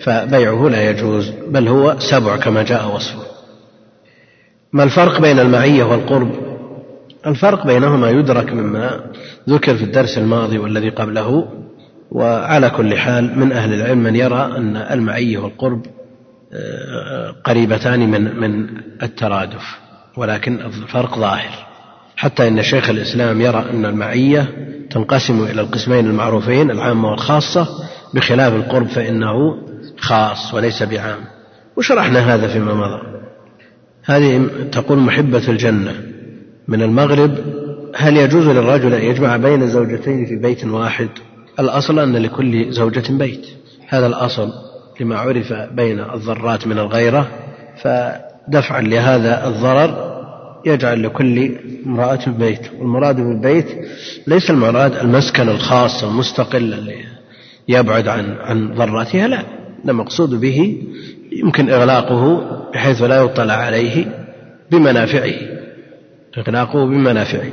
فبيعه لا يجوز بل هو سبع كما جاء وصفه. ما الفرق بين المعية والقرب؟ الفرق بينهما يدرك مما ذكر في الدرس الماضي والذي قبله وعلى كل حال من أهل العلم من يرى أن المعية والقرب آه، قريبتان من من الترادف. ولكن الفرق ظاهر. حتى إن شيخ الإسلام يرى أن المعية تنقسم إلى القسمين المعروفين العامة والخاصة بخلاف القرب فإنه خاص وليس بعام. وشرحنا هذا فيما مضى. هذه تقول محبة الجنة من المغرب هل يجوز للرجل أن يجمع بين زوجتين في بيت واحد؟ الأصل أن لكل زوجة بيت. هذا الأصل لما عرف بين الضرات من الغيرة فدفعا لهذا الضرر يجعل لكل امرأة بيت والمراد بالبيت ليس المراد المسكن الخاص المستقل اللي يبعد عن عن ضراتها لا. المقصود به يمكن إغلاقه بحيث لا يطلع عليه بمنافعه. إغلاقه بمنافعه.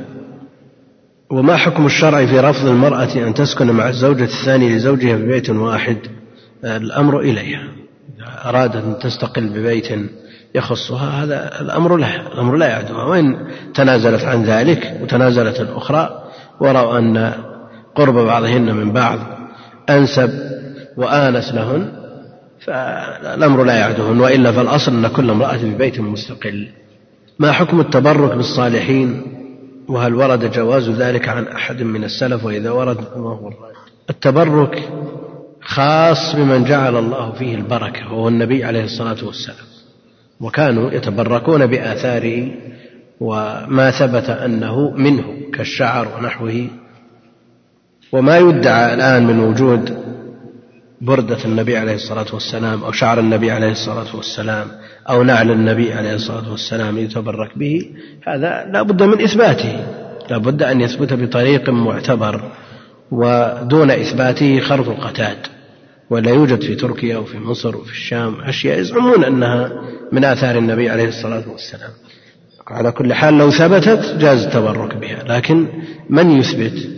وما حكم الشرع في رفض المرأة أن تسكن مع الزوجة الثانية لزوجها في بيت واحد؟ الأمر إليها. إذا أرادت أن تستقل ببيت يخصها هذا الأمر لا الأمر لا يعدها وإن تنازلت عن ذلك وتنازلت الأخرى ورأوا أن قرب بعضهن من بعض أنسب وآنس لهن فالأمر لا يعدهن وإلا فالأصل أن كل امرأة في بيت مستقل. ما حكم التبرك بالصالحين؟ وهل ورد جواز ذلك عن أحد من السلف؟ وإذا ورد فما هو الرأي؟ التبرك خاص بمن جعل الله فيه البركة وهو النبي عليه الصلاة والسلام. وكانوا يتبركون بآثاره وما ثبت أنه منه كالشعر ونحوه. وما يدعى الآن من وجود بردة النبي عليه الصلاة والسلام أو شعر النبي عليه الصلاة والسلام أو نعل النبي عليه الصلاة والسلام يتبرك به هذا لا بد من إثباته. لا بد أن يثبت بطريق معتبر ودون إثباته خرط القتاد. ولا يوجد في تركيا وفي مصر وفي الشام أشياء يزعمون أنها من آثار النبي عليه الصلاة والسلام. على كل حال لو ثبتت جاز التبرك بها لكن من يثبت؟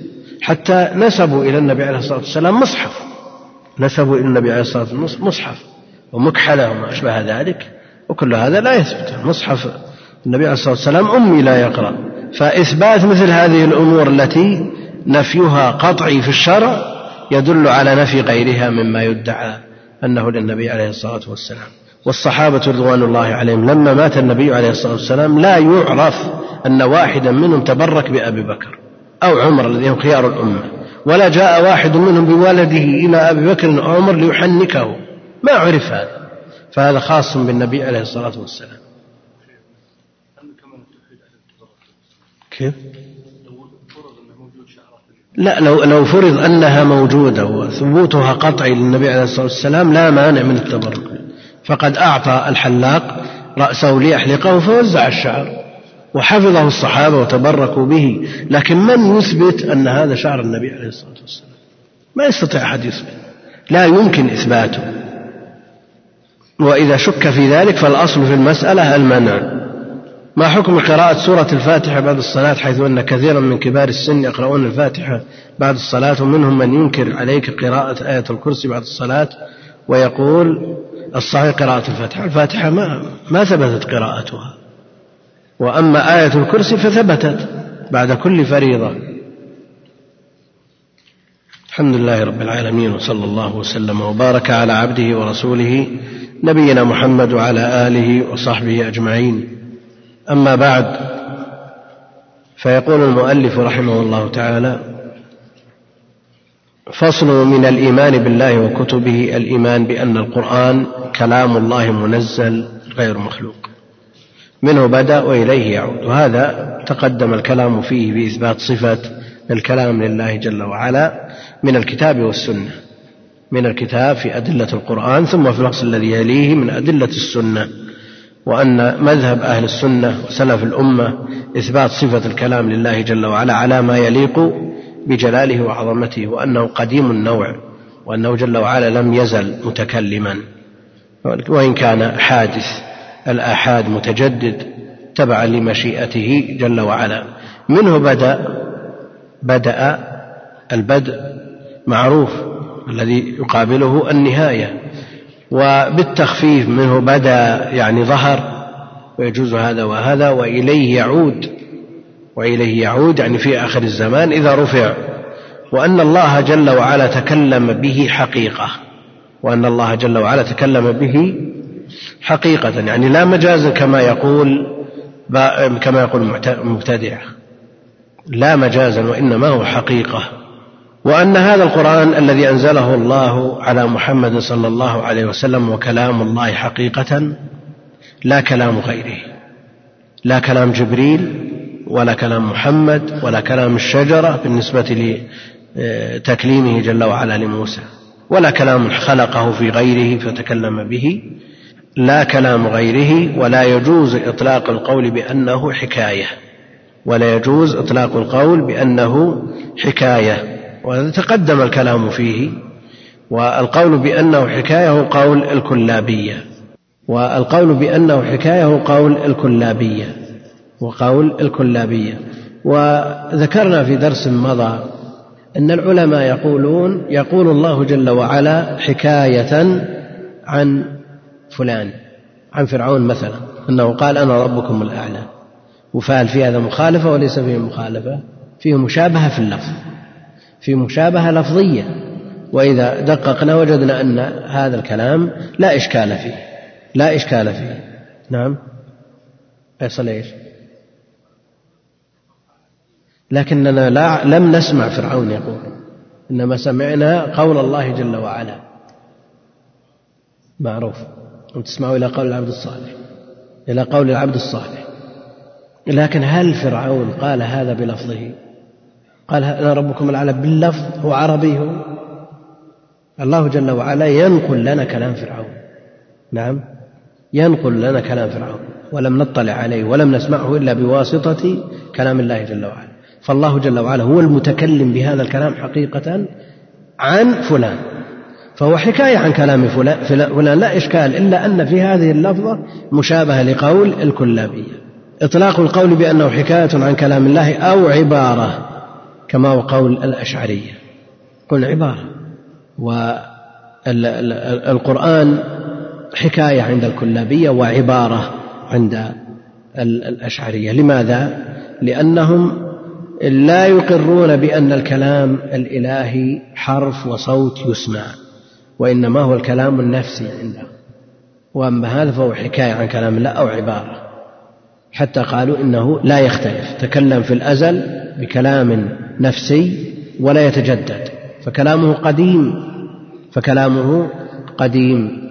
حتى نسبوا إلى النبي عليه الصلاة والسلام مصحف. نسبوا إلى النبي عليه الصلاة والسلام مصحف ومكحلة وما أشبه ذلك وكل هذا لا يثبت. مصحف النبي عليه الصلاة والسلام أمي لا يقرأ. فإثبات مثل هذه الأمور التي نفيها قطعي في الشرع يدل على نفي غيرها مما يدعى أنه للنبي عليه الصلاة والسلام. والصحابة رضوان الله عليهم لما مات النبي عليه الصلاة والسلام لا يعرف أن واحدا منهم تبرك بأبي بكر أو عمر الذين هم خيار الأمة ولا جاء واحد منهم بولده إلى أبي بكر أو عمر ليحنكه. ما عرف هذا فهذا خاص بالنبي عليه الصلاة والسلام. كيف؟ لا لو لو فرض أنها موجودة وثبوتها قطعي للنبي عليه الصلاة والسلام لا مانع من التبرك فقد أعطى الحلاق رأسه ليحلقه فوزع الشعر وحفظه الصحابة وتبركوا به. لكن من يثبت أن هذا شعر النبي عليه الصلاة والسلام؟ ما يستطيع أحد يثبت. لا يمكن إثباته. وإذا شك في ذلك فالأصل في المسألة المنع. ما حكم قراءة سورة الفاتحة بعد الصلاة حيث أن كثيرا من كبار السن يقرؤون الفاتحة بعد الصلاة ومنهم من ينكر عليك قراءة آية الكرسي بعد الصلاة ويقول الصحيح قراءة الفاتحة. الفاتحة ما, ما ثبتت قراءتها. وأما آية الكرسي فثبتت بعد كل فريضة. الحمد لله رب العالمين وصلى الله وسلم وبارك على عبده ورسوله نبينا محمد وعلى آله وصحبه أجمعين. أما بعد فيقول المؤلف رحمه الله تعالى فصل من الإيمان بالله وكتبه الإيمان بأن القرآن كلام الله منزل غير مخلوق. منه بدأ وإليه يعود. وهذا تقدم الكلام فيه بإثبات صفة الكلام لله جل وعلا من الكتاب والسنة. من الكتاب في أدلة القرآن ثم في الفصل الذي يليه من أدلة السنة. وأن مذهب أهل السنة وسلف الأمة إثبات صفة الكلام لله جل وعلا على ما يليق بجلاله وعظمته وأنه قديم النوع وأنه جل وعلا لم يزل متكلما. وإن كان حادث الآحاد متجدد تبعا لمشيئته جل وعلا. منه بدأ بدأ البدء معروف الذي يقابله النهاية. وبالتخفيف منه بدا يعني ظهر ويجوز هذا وهذا وإليه يعود وإليه يعود يعني في آخر الزمان إذا رفع وأن الله جل وعلا تكلم به حقيقة وأن الله جل وعلا تكلم به حقيقة يعني لا مجازا كما يقول كما يقول المبتدع لا مجازا وإنما هو حقيقة. وأن هذا القرآن الذي أنزله الله على محمد صلى الله عليه وسلم وكلام الله حقيقة لا كلام غيره. لا كلام جبريل ولا كلام محمد ولا كلام الشجرة بالنسبة لتكليمه جل وعلا لموسى ولا كلام خلقه في غيره فتكلم به لا كلام غيره ولا يجوز إطلاق القول بأنه حكاية ولا يجوز إطلاق القول بأنه حكاية. وتقدم الكلام فيه والقول بأنه حكاية هو قول الكلابية والقول بأنه حكاية هو قول الكلابية وقول الكلابية. وذكرنا في درس مضى أن العلماء يقولون يقول الله جل وعلا حكاية عن فلان عن فرعون مثلا أنه قال أنا ربكم الأعلى. وفعل في هذا مخالفة وليس فيه مخالفة فيه مشابهة في اللفظ. في مشابهة لفظية وإذا دققنا وجدنا أن هذا الكلام لا إشكال فيه لا إشكال فيه. نعم. يصل إيش؟ لكننا لا لم نسمع فرعون يقول إنما سمعنا قول الله جل وعلا. معروف. تسمعوا إلى قول العبد الصالح؟ إلى قول العبد الصالح. لكن هل فرعون قال هذا بلفظه؟ قال أنا ربكم الأعلى باللفظ هو عربي هو. الله جل وعلا ينقل لنا كلام فرعون. نعم. ينقل لنا كلام فرعون. ولم نطلع عليه ولم نسمعه إلا بواسطة كلام الله جل وعلا. فالله جل وعلا هو المتكلم بهذا الكلام حقيقة عن فلان. فهو حكاية عن كلام فلان. لا إشكال إلا أن في هذه اللفظة مشابهة لقول الكلابية. إطلاق القول بأنه حكاية عن كلام الله أو عبارة. كما هو قول الأشعرية. قل عبارة. والقرآن حكاية عند الكلابية وعبارة عند الأشعرية. لماذا؟ لأنهم لا يقرون بأن الكلام الإلهي حرف وصوت يسمع وإنما هو الكلام النفسي عندهم. وأما هذا فهو حكاية عن كلام الله أو عبارة. حتى قالوا إنه لا يختلف. تكلم في الأزل بكلام نفسي ولا يتجدد فكلامه قديم فكلامه قديم.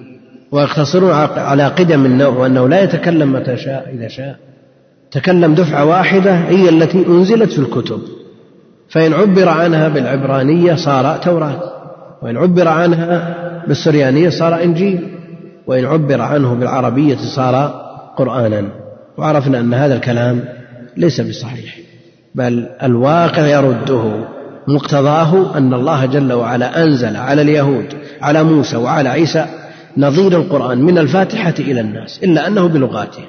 ويقتصرون على قدم النوع وأنه لا يتكلم متى شاء إذا شاء. تكلم دفعة واحدة هي التي أنزلت في الكتب. فإن عبر عنها بالعبرانية صار توراة. وإن عبر عنها بالسريانية صار إنجيل. وإن عبر عنه بالعربية صار قرآنا. وعرفنا أن هذا الكلام ليس بصحيح. بل الواقع يرده مقتضاه أن الله جل وعلا أنزل على اليهود على موسى وعلى عيسى نظير القرآن من الفاتحة إلى الناس إلا أنه بلغاتهم.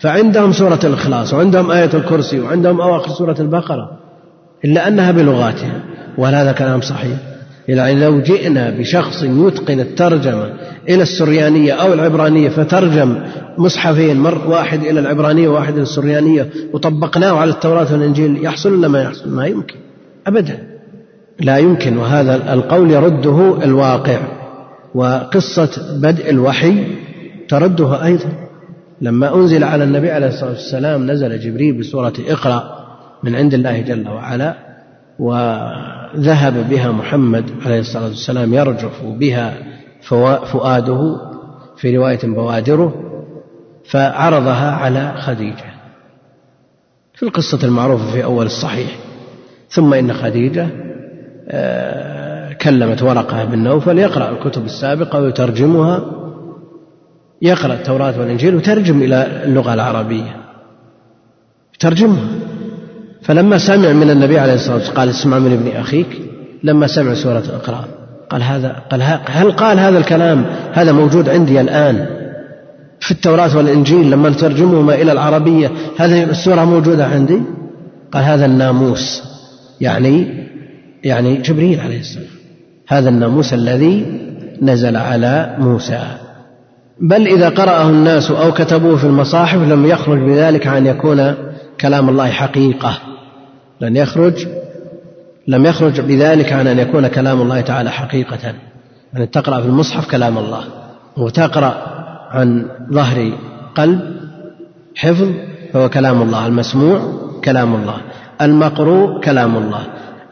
فعندهم سورة الإخلاص وعندهم آية الكرسي وعندهم أواخر سورة البقرة إلا أنها بلغاتهم وهل هذا كلام صحيح. يعني لو جئنا بشخص يتقن الترجمة إلى السريانية أو العبرانية فترجم مصحفين مر واحد إلى العبرانية وواحد إلى السريانية وطبقناه على التوراة والإنجيل يحصل ولا ما يحصل؟ ما يمكن. أبدا. لا يمكن. وهذا القول يرده الواقع. وقصة بدء الوحي ترده أيضا. لما أنزل على النبي عليه الصلاة والسلام نزل جبريل بسورة اقرأ من عند الله جل وعلا وذهب بها محمد عليه الصلاة والسلام يرجف بها فؤاده في رواية بوادره فعرضها على خديجة في القصة المعروفة في أول الصحيح. ثم إن خديجة آه، كلمت ورقة بن نوفل يقرأ الكتب السابقة ويترجمها يقرأ التوراة والإنجيل وترجم إلى اللغة العربية ترجمها. فلما سمع من النبي عليه الصلاة والسلام قال اسمع من ابن أخيك لما سمع سورة اقرأ قال هذا قال هل قال هذا الكلام؟ هذا موجود عندي الآن في التوراة والإنجيل لما نترجمهما إلى العربية هذه السورة موجودة عندي؟ قال هذا الناموس يعني يعني جبريل عليه السلام هذا الناموس الذي نزل على موسى. بل إذا قرأه الناس أو كتبوه في المصاحف لم يخرج بذلك عن يكون كلام الله حقيقة. لن يخرج لم يخرج بذلك عن أن يكون كلام الله تعالى حقيقة. يعني تقرأ في المصحف كلام الله. وتقرأ عن ظهر قلب حفظ فهو كلام الله. المسموع كلام الله. المقروء كلام الله.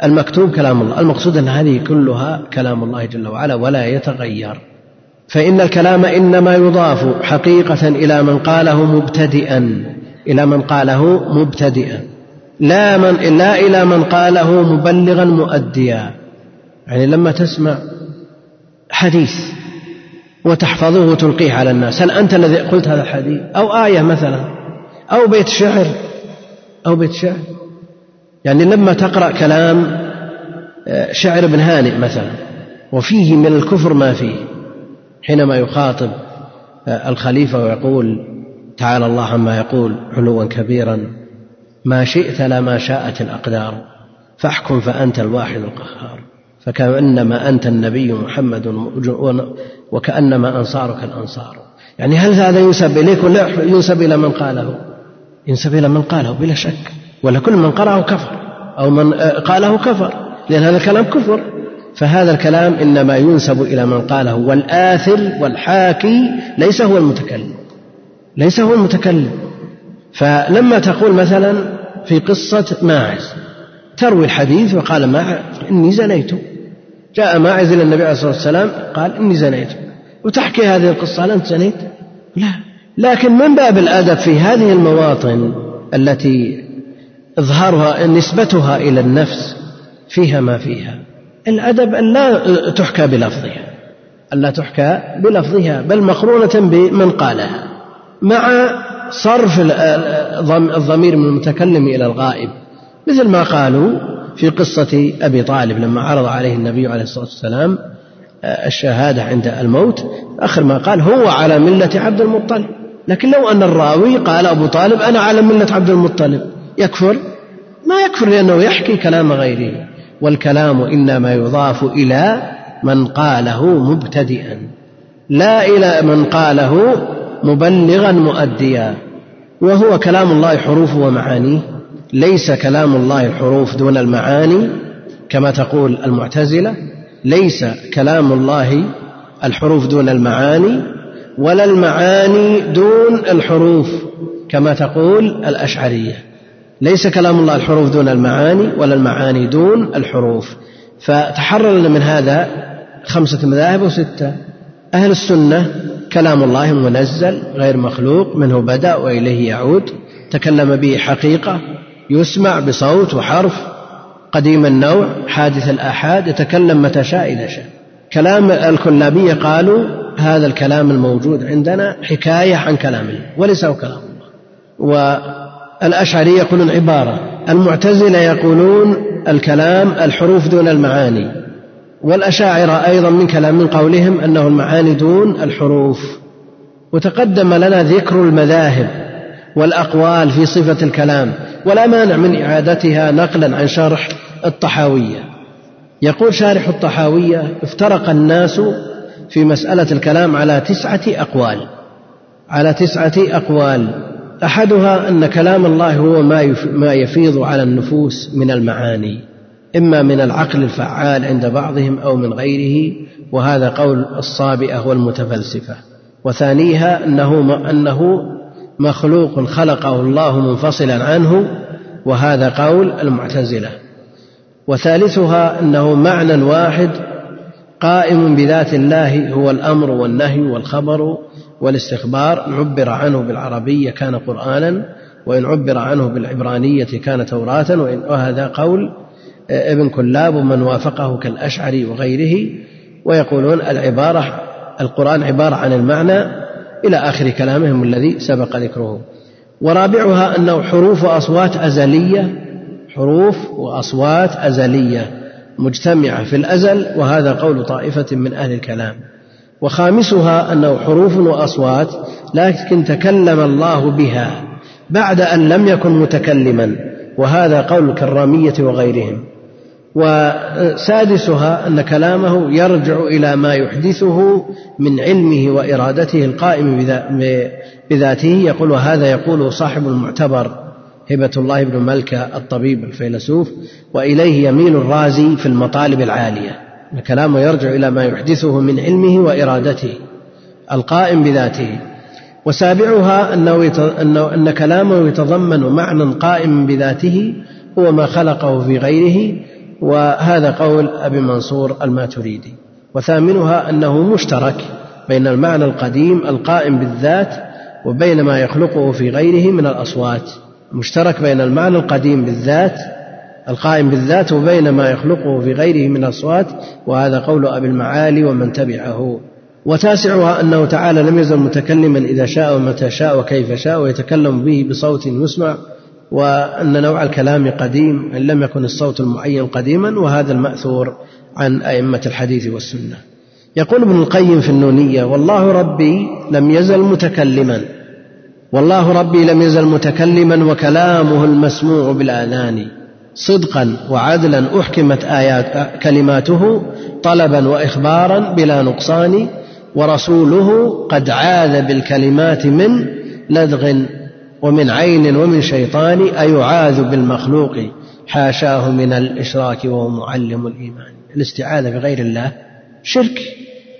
المكتوب كلام الله. المقصود أن هذه كلها كلام الله جل وعلا ولا يتغير. فإن الكلام إنما يضاف حقيقة إلى من قاله مبتدئا. إلى من قاله مبتدئا. لا من لا إلى من قاله مبلغا مؤديا. يعني لما تسمع حديث وتحفظه وتلقيه على الناس هل أنت الذي قلت هذا الحديث؟ أو آية مثلا أو بيت شعر أو بيت شعر. يعني لما تقرأ كلام آه، شعر ابن هانئ مثلا وفيه من الكفر ما فيه حينما يخاطب آه، الخليفة ويقول تعالى الله عما يقول علوا كبيرا ما شئت لا ما شاءت الأقدار فاحكم فأنت الواحد القهار. فكأنما أنت النبي محمد وكأنما أنصارك الأنصار. يعني هل هذا ينسب إليك ولا ينسب إلى من قاله؟ ينسب إلى من قاله بلا شك ولا كل من قرأه كفر أو من قاله كفر لأن هذا الكلام كفر. فهذا الكلام إنما ينسب إلى من قاله والآثر والحاكي ليس هو المتكلم. ليس هو المتكلم. فلما تقول مثلا في قصة ماعز تروي الحديث وقال ماعز إني زنيت. جاء ماعز إلى النبي عليه الصلاة والسلام قال إني زنيت. وتحكي هذه القصة هل أنت زنيت؟ لا. لكن من باب الأدب في هذه المواطن التي إظهارها نسبتها إلى النفس فيها ما فيها. الأدب أن لا تحكى بلفظها أن لا تحكى بلفظها بل مقرونة بمن قالها. مع صرف الضمير من المتكلم إلى الغائب. مثل ما قالوا في قصة أبي طالب لما عرض عليه النبي عليه الصلاة والسلام آه، الشهادة عند الموت. آخر ما قال هو على ملة عبد المطلب. لكن لو أن الراوي قال أبو طالب أنا على ملة عبد المطلب. يكفر؟ ما يكفر لأنه يحكي كلام غيره. والكلام إنما يضاف إلى من قاله مبتدئا. لا إلى من قاله مبلغا مؤديا. وهو كلام الله حروف ومعانيه ليس كلام الله الحروف دون المعاني كما تقول المعتزلة ليس كلام الله الحروف دون المعاني ولا المعاني دون الحروف كما تقول الأشعرية. ليس كلام الله الحروف دون المعاني ولا المعاني دون الحروف. فتحرر لنا من هذا خمسة مذاهب وستة. أهل السنة كلام الله منزل غير مخلوق منه بدأ وإليه يعود. تكلم به حقيقة يسمع بصوت وحرف. قديم النوع حادث الآحاد يتكلم متى شاء إذا شاء. كلام الكلابية قالوا هذا الكلام الموجود عندنا حكاية عن كلام الله وليس هو كلام الله. والأشعري يقولون عبارة المعتزلة يقولون الكلام الحروف دون المعاني. والأشاعرة أيضا من كلام من قولهم أنه المعاني دون الحروف. وتقدم لنا ذكر المذاهب والأقوال في صفة الكلام ولا مانع من إعادتها نقلا عن شرح الطحاوية. يقول شارح الطحاوية افترق الناس في مسألة الكلام على تسعة أقوال. على تسعة أقوال. أحدها أن كلام الله هو ما ما يفيض على النفوس من المعاني. إما من العقل الفعال عند بعضهم أو من غيره وهذا قول الصابئة والمتفلسفة. وثانيها أنه أنه مخلوق خلقه الله منفصلا عنه وهذا قول المعتزلة. وثالثها أنه معنى واحد قائم بذات الله هو الأمر والنهي والخبر والاستخبار. عبر عنه بالعربية كان قرانا وإن عبر عنه بالعبرانية كان توراة وإن وهذا قول ابن كلاب ومن وافقه كالأشعري وغيره ويقولون العبارة القرآن عبارة عن المعنى إلى آخر كلامهم الذي سبق ذكره. ورابعها أنه حروف وأصوات أزلية حروف وأصوات أزلية مجتمعة في الأزل وهذا قول طائفة من أهل الكلام. وخامسها أنه حروف وأصوات لكن تكلم الله بها بعد أن لم يكن متكلما وهذا قول الكرامية وغيرهم. وسادسها أن كلامه يرجع إلى ما يحدثه من علمه وإرادته القائم بذاته. يقول وهذا يقول صاحب المعتبر هبة الله بن ملكة الطبيب الفيلسوف وإليه يميل الرازي في المطالب العالية. كلامه يرجع إلى ما يحدثه من علمه وإرادته القائم بذاته. وسابعها أنه, أنه أن كلامه يتضمن معنى قائم بذاته هو ما خلقه في غيره وهذا قول أبي منصور الماتريدي. وثامنها أنه مشترك بين المعنى القديم القائم بالذات وبين ما يخلقه في غيره من الأصوات. مشترك بين المعنى القديم بالذات القائم بالذات وبين ما يخلقه في غيره من الأصوات وهذا قول أبي المعالي ومن تبعه. وتاسعها أنه تعالى لم يزل متكلما إذا شاء ومتى شاء وكيف شاء ويتكلم به بصوت يسمع وأن نوع الكلام قديم إن لم يكن الصوت المعين قديما وهذا المأثور عن أئمة الحديث والسنة. يقول ابن القيم في النونية والله ربي لم يزل متكلما والله ربي لم يزل متكلما وكلامه المسموع بالآذان صدقا وعدلا أحكمت آيات كلماته طلبا وإخبارا بلا نقصان ورسوله قد عاذ بالكلمات من لدغ ومن عين ومن شيطان أيعاذ بالمخلوق حاشاه من الإشراك وهو معلم الإيمان. الاستعاذة بغير الله شرك.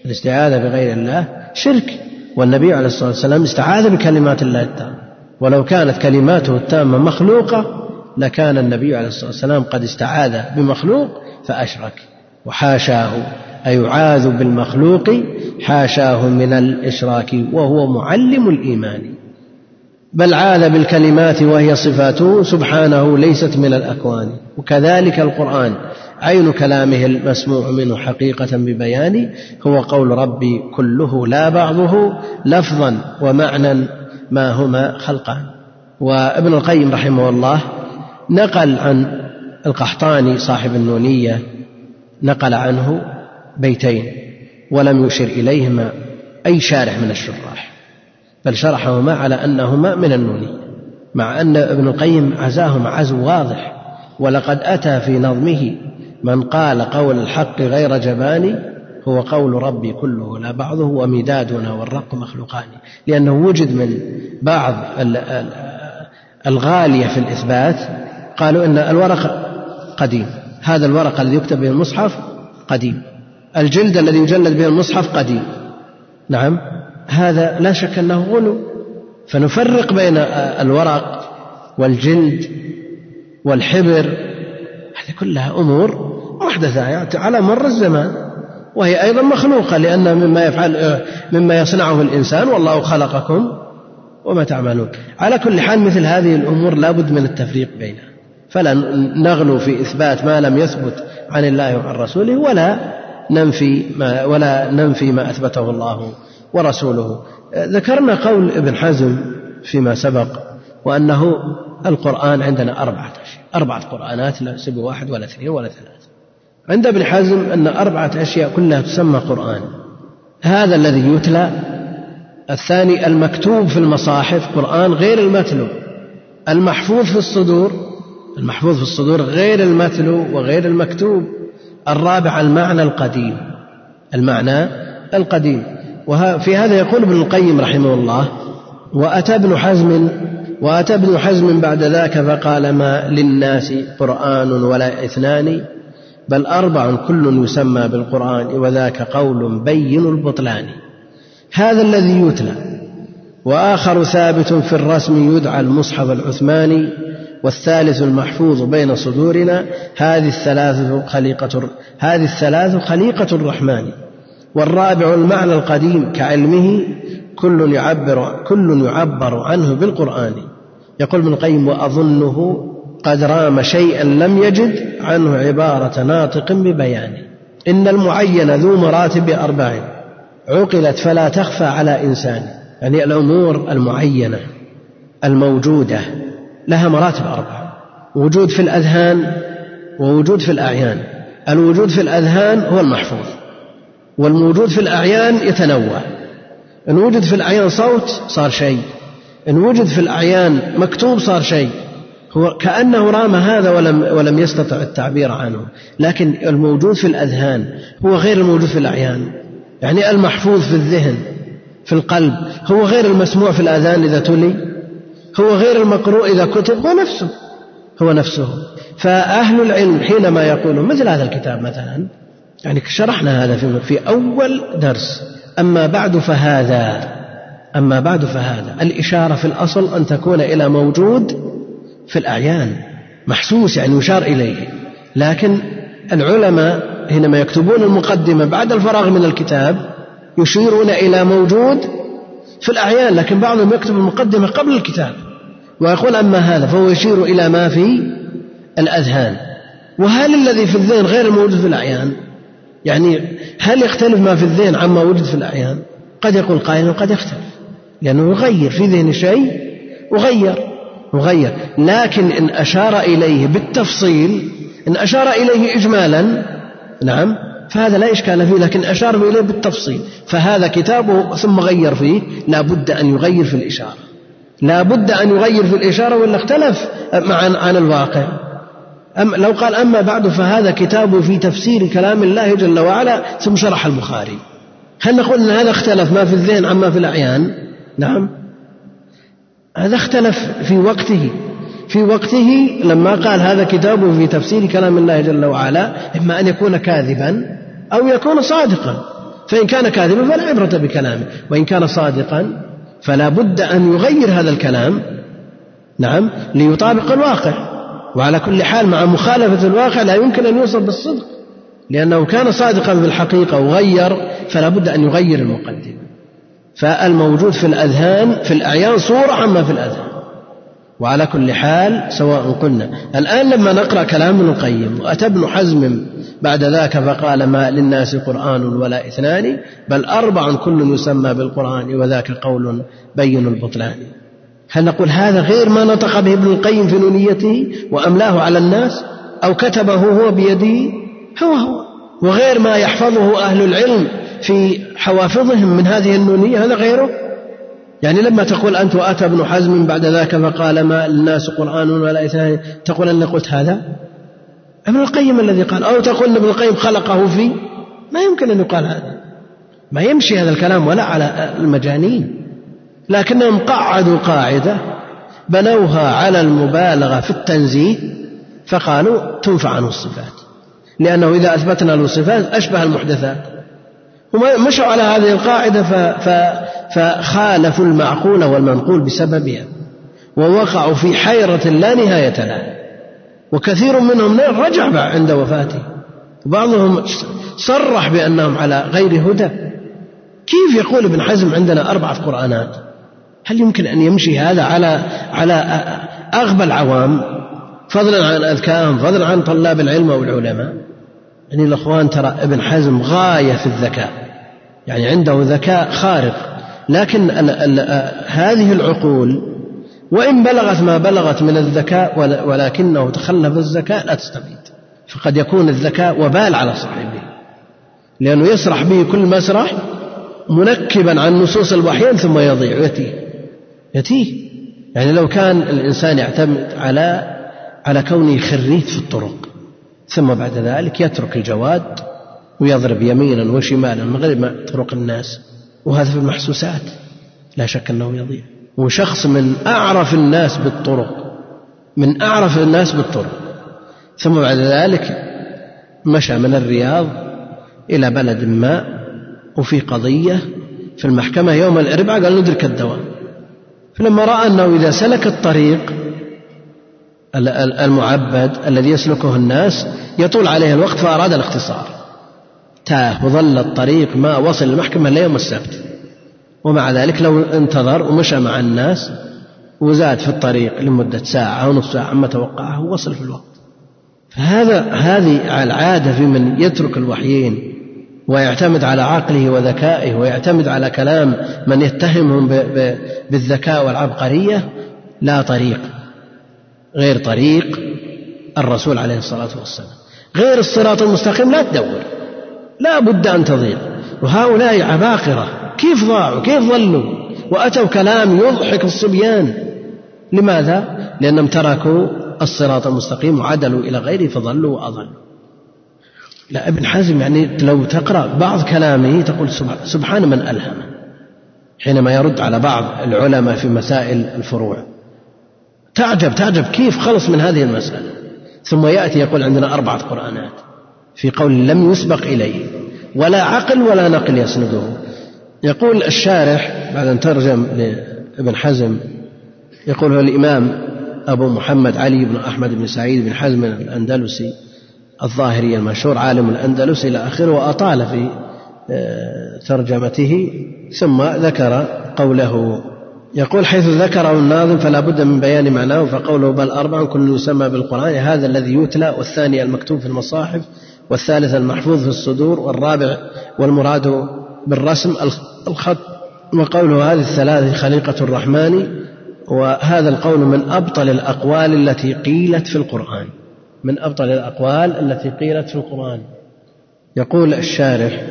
الاستعاذة بغير الله شرك. والنبي عليه الصلاة والسلام استعاذ بكلمات الله التامة. ولو كانت كلماته التامة مخلوقة لكان النبي عليه الصلاة والسلام قد استعاذ بمخلوق فأشرك. وحاشاه أيعاذ بالمخلوق حاشاه من الإشراك وهو معلم الإيمان. بل عاذ بالكلمات وهي صفاته سبحانه ليست من الأكوان. وكذلك القرآن عين كلامه المسموع منه حقيقة ببيان هو قول ربي كله لا بعضه لفظا ومعنى ما هما خلقان. وابن القيم رحمه الله نقل عن القحطاني صاحب النونية نقل عنه بيتين ولم يشر إليهما أي شارح من الشراح. بل شرحهما على أنهما من النونية مع أن ابن القيم عزاهما عزو واضح ولقد أتى في نظمه من قال قول الحق غير جبان هو قول ربي كله لا بعضه ومدادنا والرق مخلوقان لأنه وجد من بعض الغالية في الإثبات قالوا إن الورق قديم هذا الورق الذي يكتب به المصحف قديم الجلد الذي يجلد به المصحف قديم نعم؟ هذا لا شك أنه غلو. فنفرق بين الورق والجلد والحبر. هذه كلها أمور محدثة على مر الزمان وهي أيضا مخلوقة لأن مما يفعل مما يصنعه الإنسان والله خلقكم وما تعملون. على كل حال مثل هذه الأمور لا بد من التفريق بينها. فلا نغلو في إثبات ما لم يثبت عن الله وعن رسوله ولا ننفي ما ولا ننفي ما أثبته الله ورسوله. ذكرنا قول ابن حزم فيما سبق وأنه القرآن عندنا أربعة أشياء أربعة قرآنات لا سبوا واحد ولا اثنين ولا ثلاثة. عند ابن حزم أن أربعة أشياء كلها تسمى قرآن. هذا الذي يتلى. الثاني المكتوب في المصاحف قرآن غير المتلو. المحفوظ في الصدور المحفوظ في الصدور غير المتلو وغير المكتوب. الرابع المعنى القديم. المعنى القديم. وفي هذا يقول ابن القيم رحمه الله وأتى ابن حزم وأتى ابن حزم بعد ذاك فقال ما للناس قرآن ولا إثنان بل أربع كل يسمى بالقرآن وذاك قول بين البطلان. هذا الذي يتلى. وآخر ثابت في الرسم يدعى المصحف العثماني والثالث المحفوظ بين صدورنا هذه الثلاثة خليقة هذه الثلاث خليقة الرحمن. والرابع المعنى القديم كعلمه كل يعبر كل يعبر عنه بالقرآن. يقول ابن القيم وأظنه قد رام شيئا لم يجد عنه عبارة ناطق ببيان. إن المعين ذو مراتب أربع عقلت فلا تخفى على إنسان. يعني الأمور المعينة الموجودة لها مراتب أربعة وجود في الأذهان ووجود في الأعيان. الوجود في الأذهان هو المحفوظ. والموجود في الأعيان يتنوع. إن وجد في الأعيان صوت صار شيء. إن وجد في الأعيان مكتوب صار شيء. هو كأنه رام هذا ولم ولم يستطع التعبير عنه. لكن الموجود في الأذهان هو غير الموجود في الأعيان. يعني المحفوظ في الذهن في القلب هو غير المسموع في الآذان إذا تلي. هو غير المقروء إذا كتب هو نفسه. هو نفسه. فأهل العلم حينما يقولون مثل هذا الكتاب مثلا يعني شرحنا هذا في, أول درس. أما بعد فهذا أما بعد فهذا الإشارة في الأصل أن تكون إلى موجود في الأعيان. محسوس يعني يشار إليه. لكن العلماء حينما يكتبون المقدمة بعد الفراغ من الكتاب يشيرون إلى موجود في الأعيان لكن بعضهم يكتب المقدمة قبل الكتاب ويقول أما هذا فهو يشير إلى ما في الأذهان. وهل الذي في الذهن غير الموجود في الأعيان؟ يعني هل يختلف ما في الذهن عما وجد في الأعيان؟ قد يقول قائل وقد يختلف. لأنه يغير في ذهن شيء وغير وغير لكن إن أشار إليه بالتفصيل إن أشار إليه إجمالا نعم فهذا لا إشكال فيه لكن أشار إليه بالتفصيل. فهذا كتابه ثم غير فيه لا بد أن يغير في الإشارة. لا بد أن يغير في الإشارة وإلا اختلف عن الواقع. أم لو قال أما بعد فهذا كتاب في تفسير كلام الله جل وعلا ثم شرح البخاري. هل نقول أن هذا اختلف ما في الذهن عما في الأعيان؟ نعم. هذا اختلف في وقته. في وقته لما قال هذا كتابه في تفسير كلام الله جل وعلا إما أن يكون كاذبا أو يكون صادقا. فإن كان كاذبا فلا عبرة بكلامه. وإن كان صادقا فلا بد أن يغير هذا الكلام. نعم. ليطابق الواقع. وعلى كل حال مع مخالفة الواقع لا يمكن أن يوصل بالصدق. لأنه كان صادقا في الحقيقة وغير فلا بد أن يغير المقدمة. فالموجود في الأذهان في الأعيان صورة عما في الأذهان. وعلى كل حال سواء قلنا الآن لما نقرأ كلام ابن القيم وأتى ابن حزم بعد ذاك فقال ما للناس قرآن ولا إثنان بل أربع كل يسمى بالقرآن وذاك قول بين البطلان. هل نقول هذا غير ما نطق به ابن القيم في نونيته وأملاه على الناس أو كتبه هو بيده؟ هو هو. وغير ما يحفظه أهل العلم في حوافظهم من هذه النونية هذا غيره؟ يعني لما تقول أنت وأتى ابن حزم بعد ذاك فقال ما الناس قرآن ولا إثنان تقول أني قلت هذا؟ ابن القيم الذي قال أو تقول أن ابن القيم خلقه في ما يمكن أن يقال هذا. ما يمشي هذا الكلام ولا على المجانين. لكنهم قعدوا قاعدة بنوها على المبالغة في التنزيه فقالوا تنفع عنه الصفات. لأنه إذا أثبتنا له الصفات أشبه المحدثات. هم مشوا على هذه القاعدة فخالفوا المعقول والمنقول بسببها ووقعوا في حيرة لا نهاية لها. وكثير منهم رجع عند وفاته. وبعضهم صرح بأنهم على غير هدى. كيف يقول ابن حزم عندنا أربعة قرآنات؟ هل يمكن أن يمشي هذا على على أغبى العوام؟ فضلا عن أذكاهم فضلا عن طلاب العلم أو العلماء يعني الأخوان ترى ابن حزم غاية في الذكاء. يعني عنده ذكاء خارق. لكن ال ال هذه العقول وإن بلغت ما بلغت من الذكاء ولكنه تخلف الذكاء لا تستفيد. فقد يكون الذكاء وبال على صاحبه. لأنه يسرح به كل مسرح منكبا عن نصوص الوحيين ثم يضيع ويتيه يتيه يعني لو كان الإنسان يعتمد على على كونه خريت في الطرق ثم بعد ذلك يترك الجواد ويضرب يمينا وشمالا من غير ما طرق الناس. وهذا في المحسوسات. لا شك أنه يضيع. وشخص من أعرف الناس بالطرق من أعرف الناس بالطرق ثم بعد ذلك مشى من الرياض إلى بلد ما وفي قضية في المحكمة يوم الأربعاء قال ندرك الدوام فلما رأى أنه إذا سلك الطريق المعبد الذي يسلكه الناس يطول عليه الوقت فأراد الاختصار. تاه وظل الطريق ما وصل المحكمة إلا يوم السبت. ومع ذلك لو انتظر ومشى مع الناس وزاد في الطريق لمدة ساعة أو نصف ساعة عما توقعه وصل في الوقت. فهذا هذه العادة في من يترك الوحيين ويعتمد على عقله وذكائه ويعتمد على كلام من يتهمهم بالذكاء والعبقرية لا طريق غير طريق الرسول عليه الصلاة والسلام. غير الصراط المستقيم لا تدور لا بد أن تضيع وهؤلاء عباقرة كيف ضاعوا؟ كيف ظلوا وأتوا كلام يضحك الصبيان. لماذا؟ لأنهم تركوا الصراط المستقيم وعدلوا إلى غيره فضلوا وأضلوا. لا ابن حزم يعني لو تقرأ بعض كلامه تقول سبحان من ألهمه حينما يرد على بعض العلماء في مسائل الفروع. تعجب تعجب كيف خلص من هذه المسألة؟ ثم يأتي يقول عندنا أربعة قرآنات في قول لم يسبق إليه ولا عقل ولا نقل يسنده. يقول الشارح بعد أن ترجم لابن حزم يقول هو الإمام أبو محمد علي بن أحمد بن سعيد بن حزم الأندلسي الظاهري المشهور عالم الأندلس إلى آخره وأطال في آه، ترجمته ثم ذكر قوله. يقول حيث ذكره الناظم فلا بد من بيان معناه فقوله بل أربع كل يسمى بالقرآن هذا الذي يتلى والثاني المكتوب في المصاحف والثالث المحفوظ في الصدور والرابع والمراد بالرسم الخط وقوله هذه الثلاث خليقة الرحمن وهذا القول من أبطل الأقوال التي قيلت في القرآن. من أبطل الأقوال التي قيلت في القرآن. يقول الشارح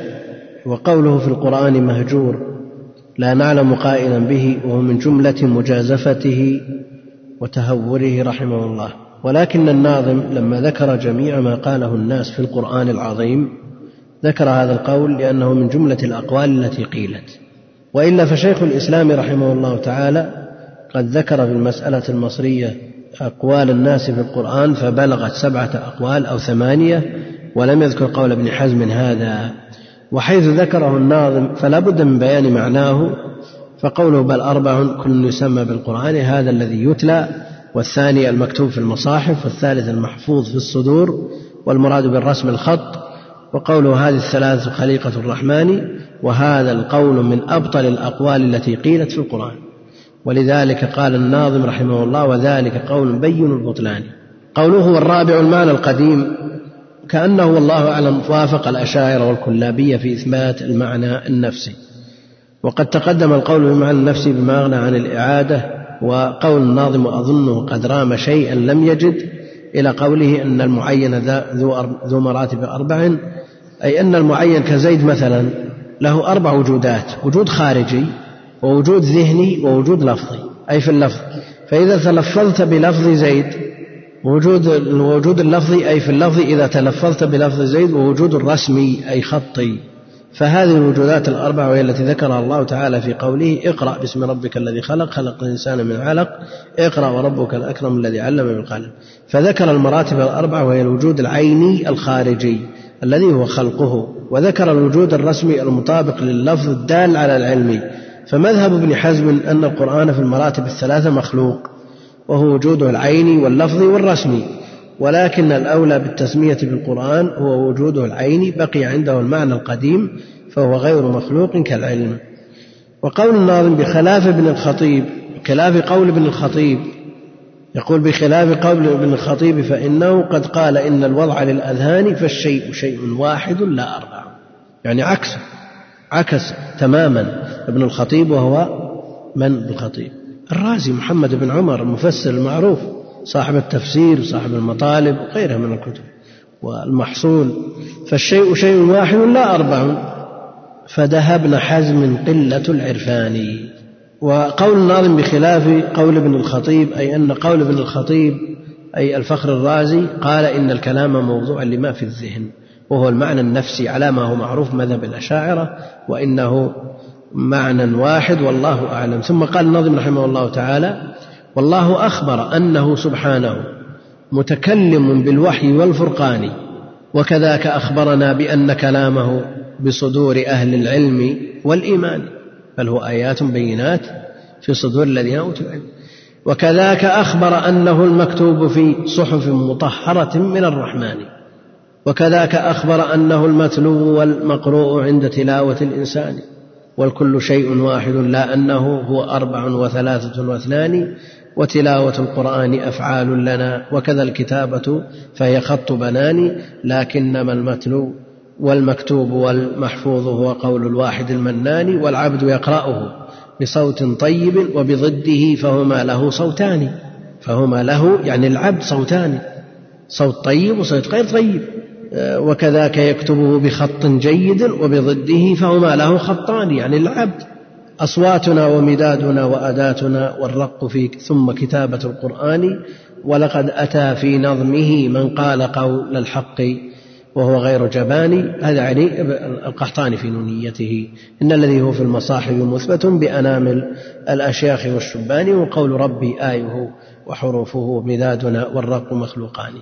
وقوله في القرآن مهجور لا نعلم قائلا به وهو من جملة مجازفته وتهوره رحمه الله. ولكن الناظم لما ذكر جميع ما قاله الناس في القرآن العظيم ذكر هذا القول لأنه من جملة الأقوال التي قيلت. وإلا فشيخ الإسلام رحمه الله تعالى قد ذكر في المسألة المصرية أقوال الناس في القرآن فبلغت سبعة أقوال أو ثمانية ولم يذكر قول ابن حزم هذا. وحيث ذكره الناظم فلا بد من بيان معناه فقوله بل أربع كل يسمى بالقرآن هذا الذي يتلى والثاني المكتوب في المصاحف والثالث المحفوظ في الصدور والمراد بالرسم الخط وقوله هذه الثلاثة خليقة الرحمن وهذا القول من أبطل الأقوال التي قيلت في القرآن. ولذلك قال الناظم رحمه الله وذلك قول بين البطلان. قوله الرابع المعنى القديم كأنه والله أعلم وافق الأشاعرة والكلابية في إثبات المعنى النفسي. وقد تقدم القول بالمعنى النفسي بما أغنى عن الإعادة وقول الناظم أظنه قد رام شيئا لم يجد إلى قوله أن المعين ذو مراتب أربع أي أن المعين كزيد مثلا له أربع وجودات وجود خارجي ووجود ذهني ووجود لفظي أي في اللفظ. فإذا تلفظت بلفظ زيد وجود الوجود اللفظي أي في اللفظ إذا تلفظت بلفظ زيد ووجود الرسمي أي خطي. فهذه الوجودات الأربعة وهي التي ذكرها الله تعالى في قوله اقرأ باسم ربك الذي خلق خلق الإنسان من علق اقرأ وربك الأكرم الذي علم بالقلم. فذكر المراتب الأربعة وهي الوجود العيني الخارجي الذي هو خلقه وذكر الوجود الرسمي المطابق لللفظ الدال على العلم. فمذهب ابن حزم أن القرآن في المراتب الثلاثة مخلوق وهو وجوده العيني واللفظي والرسمي ولكن الأولى بالتسمية بالقرآن هو وجوده العيني بقي عنده المعنى القديم فهو غير مخلوق كالعلم. وقول الناظم بخلاف ابن الخطيب خلاف قول ابن الخطيب يقول بخلاف قول ابن الخطيب فإنه قد قال إن الوضع للأذهان فالشيء شيء واحد لا أربع يعني عكسه. عكس تماما ابن الخطيب وهو من الخطيب الرازي محمد بن عمر المفسر المعروف صاحب التفسير صاحب المطالب وغيرها من الكتب والمحصول. فالشيء شيء واحد لا أربع. ابن حزم قلة العرفان. وقول الناظم بخلاف قول ابن الخطيب أي أن قول ابن الخطيب أي الفخر الرازي قال إن الكلام موضوع لما في الذهن. وهو المعنى النفسي على ما هو معروف مذهب الأشاعرة وإنه معنى واحد والله أعلم. ثم قال الناظم رحمه الله تعالى والله أخبر أنه سبحانه متكلم بالوحي والفرقان وكذاك أخبرنا بأن كلامه بصدور أهل العلم والإيمان بل هو آيات بينات في صدور الذين أوتوا العلم. وكذاك أخبر أنه المكتوب في صحف مطهرة من الرحمن. وكذاك أخبر أنه المتلو والمقروء عند تلاوة الإنسان والكل شيء واحد لا أنه هو أربع وثلاثة واثنان وتلاوة القرآن أفعال لنا وكذا الكتابة فهي خط بنان لكنما المتلو والمكتوب والمحفوظ هو قول الواحد المنان والعبد يقرأه بصوت طيب وبضده فهما له صوتان فهما له يعني العبد صوتان صوت طيب وصوت غير طيب. وكذاك يكتبه بخط جيد وبضده فهما له خطان يعني العبد أصواتنا ومدادنا وأداتنا والرق في ثم كتابة القرآن ولقد أتى في نظمه من قال قول الحق وهو غير جبان. هذا يعني القحطاني في نونيته. إن الذي هو في المصاحف مثبت بأنامل الأشياخ والشبان وقول ربي آيه وحروفه مدادنا والرق مخلوقان.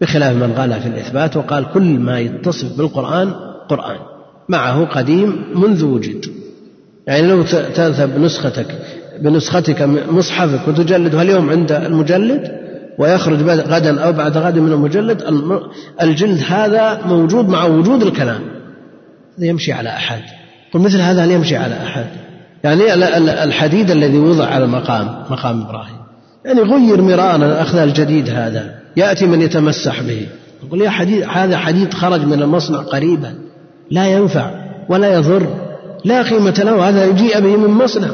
بخلاف من غلا في الإثبات وقال كل ما يتصف بالقرآن قرآن. معه قديم منذ وجد. يعني لو تذهب بنسختك بنسختك مصحفك وتجلدها اليوم عند المجلد ويخرج غدا أو بعد غد من المجلد الجلد هذا موجود مع وجود الكلام. هذا يمشي على أحد. قل مثل هذا هل يمشي على أحد؟ يعني الحديد الذي وضع على المقام مقام إبراهيم. يعني غير مرارا أخذ الجديد هذا. يأتي من يتمسح به. يقول يا حديد هذا حديد خرج من المصنع قريبا. لا ينفع ولا يضر. لا قيمة له هذا يجيء به من مصنع.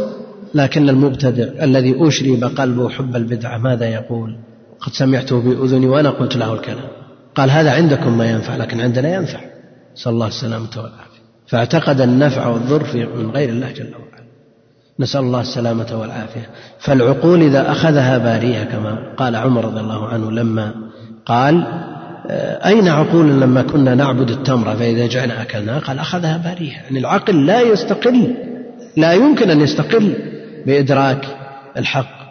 لكن المبتدع الذي أشرب قلبه حب البدعة ماذا يقول؟ قد سمعته بأذني وأنا قلت له الكلام. قال هذا عندكم ما ينفع لكن عندنا ينفع. صلى الله السلامة والعافية. فاعتقد النفع والضر من غير الله جل وعلا. نسأل الله السلامة والعافية. فالعقول إذا أخذها باريها كما قال عمر رضي الله عنه لما قال أين عقول لما كنا نعبد التمر فإذا جعنا أكلناها قال أخذها باريها يعني العقل لا يستقل لا يمكن أن يستقل بإدراك الحق.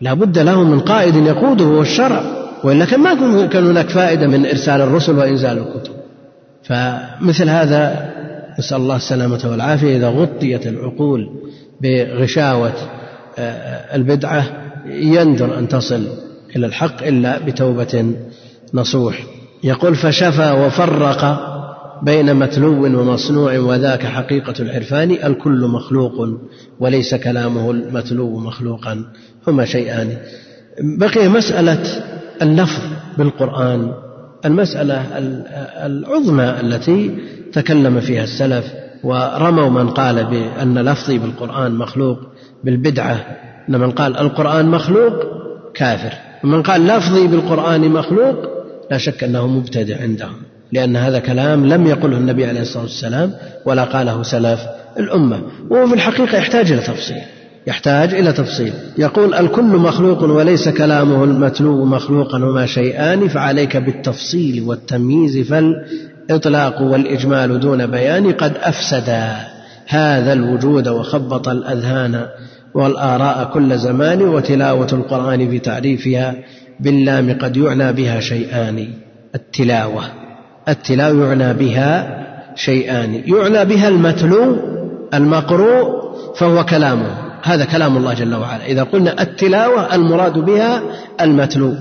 لا بد له من قائد يقوده هو الشرع وإلا كان ما كان هناك فائدة من إرسال الرسل وإنزال الكتب. فمثل هذا نسأل الله السلامة والعافية. إذا غطيت العقول بغشاوة آه، البدعة يندر أن تصل إلى الحق إلا بتوبة نصوح. يقول فشفى وفرق بين متلو ومصنوع وذاك حقيقة العرفان الكل مخلوق وليس كلامه المتلو مخلوقا. هما شيئان. بقي مسألة اللفظ بالقرآن المسألة العظمى التي تكلم فيها السلف. ورموا من قال بأن لفظي بالقرآن مخلوق بالبدعة. أن من قال القرآن مخلوق كافر. ومن قال لفظي بالقرآن مخلوق لا شك أنه مبتدع عندهم لأن هذا كلام لم يقله النبي عليه الصلاة والسلام ولا قاله سلف الأمة. وهو في الحقيقة يحتاج إلى تفصيل يحتاج إلى تفصيل. يقول الكل مخلوق وليس كلامه المتلو مخلوقا وما شيئان فعليك بالتفصيل والتمييز فالإطلاق والإجمال دون بيان قد أفسدا هذا الوجود وخبط الأذهان والآراء كل زمان وتلاوة القرآن في تعريفها باللام قد يعنى بها شيئان. التلاوة. التلاوة يعنى بها شيئان. يعنى بها المتلو المقروء فهو كلامه. هذا كلام الله جل وعلا. إذا قلنا التلاوة المراد بها المتلو.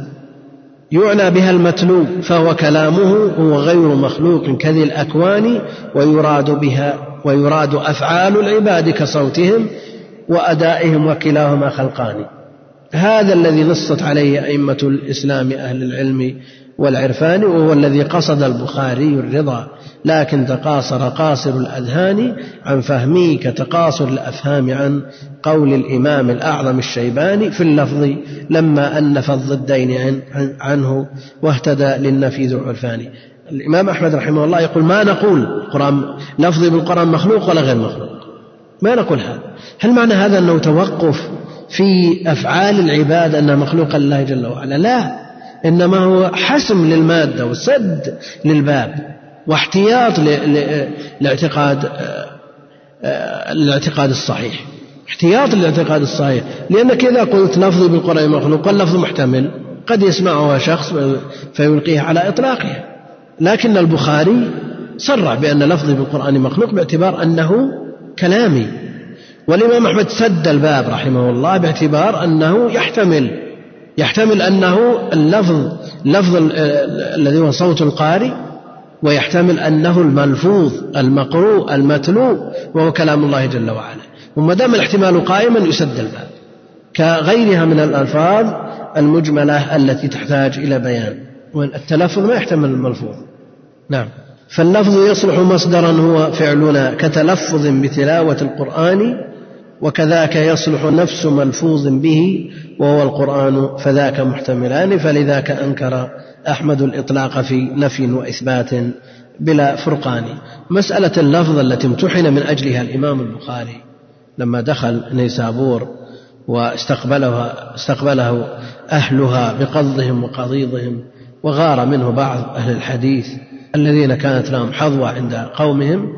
يعنى بها المتلو فهو كلامه هو غير مخلوق كذي الأكوان ويراد بها ويراد أفعال العباد كصوتهم وأدائهم وكلاهما خلقان. هذا الذي نصت عليه أئمة الإسلام أهل العلم والعرفان وهو الذي قصد البخاري الرضا. لكن تقاصر قاصر الأذهان عن فهمه كتقاصر الأفهام عن قول الإمام الأعظم الشيباني في اللفظ لما أنف الضدين عنه واهتدى للنفي ذو عرفان. الإمام أحمد رحمه الله يقول ما نقول القرآن لفظي بالقرآن مخلوق ولا غير مخلوق؟ ما نقول هذا. هل معنى هذا أنه توقف في أفعال العباد أنها مخلوقة لله جل وعلا؟ لا. إنما هو حسم للمادة وسد للباب. واحتياط لاعتقاد الاعتقاد الصحيح. احتياط للاعتقاد الصحيح. لأنك إذا قلت لفظي بالقرآن مخلوق واللفظ محتمل. قد يسمعها شخص فيلقيه على إطلاقها. لكن البخاري صرح بأن لفظي بالقرآن مخلوق باعتبار أنه كلامي. والإمام أحمد سد الباب رحمه الله باعتبار أنه يحتمل. يحتمل أنه اللفظ لفظ الذي هو صوت القارئ ويحتمل أنه الملفوظ المقروء المتلو وهو كلام الله جل وعلا. وما دام الاحتمال قائما يسد الباب. كغيرها من الألفاظ المجملة التي تحتاج إلى بيان. والتلفظ ما يحتمل الملفوظ. نعم. فاللفظ يصلح مصدرا هو فعلنا كتلفظ بتلاوة القرآن وكذاك يصلح نفس ملفوظ به وهو القرآن فذاك محتملان فلذاك أنكر أحمد الإطلاق في نفي وإثبات بلا فرقان. مسألة اللفظ التي امتحن من أجلها الإمام البخاري لما دخل نيسابور واستقبلها استقبله أهلها بقضهم وقضيضهم وغار منه بعض أهل الحديث الذين كانت لهم حظوة عند قومهم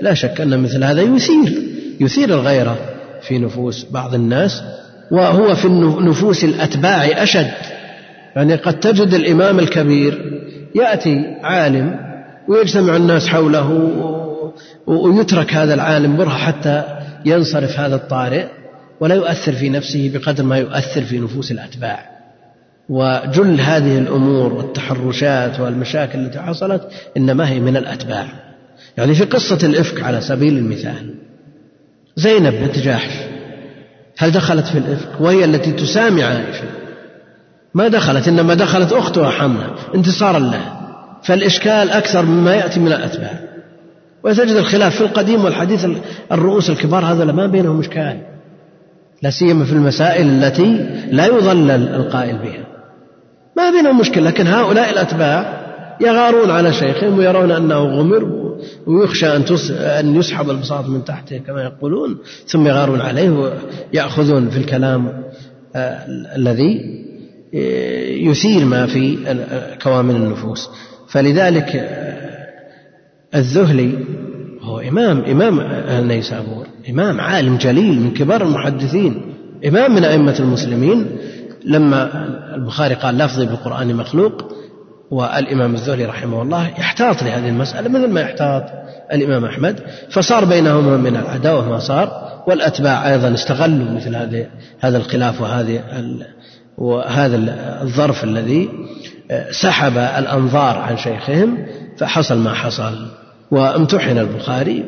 لا شك أن مثل هذا يثير يثير الغيرة. في نفوس بعض الناس وهو في نفوس الأتباع أشد. يعني قد تجد الإمام الكبير يأتي عالم ويجتمع الناس حوله ويترك هذا العالم برهة حتى ينصرف هذا الطارئ ولا يؤثر في نفسه بقدر ما يؤثر في نفوس الأتباع. وجل هذه الأمور والتحرشات والمشاكل التي حصلت إنما هي من الأتباع. يعني في قصة الإفك على سبيل المثال زينب بنت جاحش. هل دخلت في الإفك؟ وهي التي تسامع عائشة ما دخلت إنما دخلت أختها حمنا انتصارا لها فالإشكال أكثر مما يأتي من الأتباع. وتجد الخلاف في القديم والحديث الرؤوس الكبار هذا ما بينهم إشكال. لا سيما في المسائل التي لا يضلل القائل بها. ما بينهم مشكلة لكن هؤلاء الأتباع يغارون على شيخهم ويرون أنه غمر. ويخشى أن أن يسحب البساط من تحته كما يقولون ثم يغارون عليه ويأخذون في الكلام آه، الذي آه، يثير ما في كوامن النفوس. فلذلك آه، الذهلي هو إمام إمام النيسابور إمام عالم جليل من كبار المحدثين إمام من أئمة المسلمين. لما البخاري قال لفظي بالقرآن مخلوق والإمام الزهري رحمه الله يحتاط لهذه المسألة مثل ما يحتاط الإمام أحمد فصار بينهما من العداوة ما صار والأتباع أيضا استغلوا مثل هذه هذا الخلاف وهذه وهذا الظرف الذي سحب الأنظار عن شيخهم فحصل ما حصل. وامتحن البخاري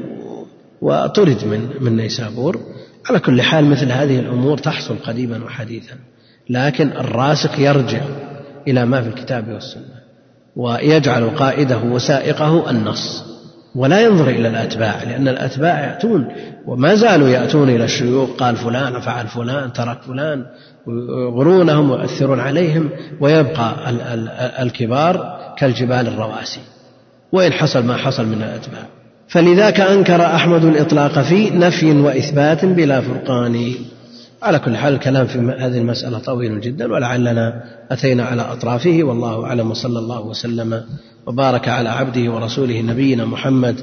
وطرد من من نيسابور. على كل حال مثل هذه الأمور تحصل قديما وحديثا لكن الراسخ يرجع إلى ما في الكتاب والسنة. ويجعل قائده وسائقه النص. ولا ينظر إلى الأتباع لأن الأتباع يأتون وما زالوا يأتون إلى الشيوخ قال فلان فعل فلان ترك فلان ويغرونهم ويؤثرون عليهم ويبقى الكبار كالجبال الرواسي. وإن حصل ما حصل من الأتباع. فلذاك أنكر أحمد الإطلاق في نفي وإثبات بلا فرقان. على كل حال الكلام في هذه المسألة طويل جدا ولعلنا أتينا على أطرافه. والله أعلم وصلى الله وسلم وبارك على عبده ورسوله نبينا محمد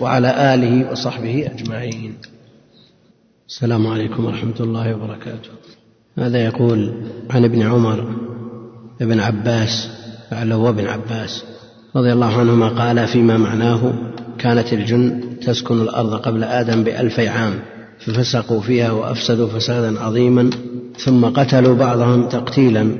وعلى آله وصحبه أجمعين. السلام عليكم ورحمة الله وبركاته. هذا يقول عن ابن عمر ابن عباس لعله ابن عباس رضي الله عنهما قال فيما معناه كانت الجن تسكن الأرض قبل آدم بألفي عام ففسقوا فيها وأفسدوا فسادا عظيما ثم قتلوا بعضهم تقتيلا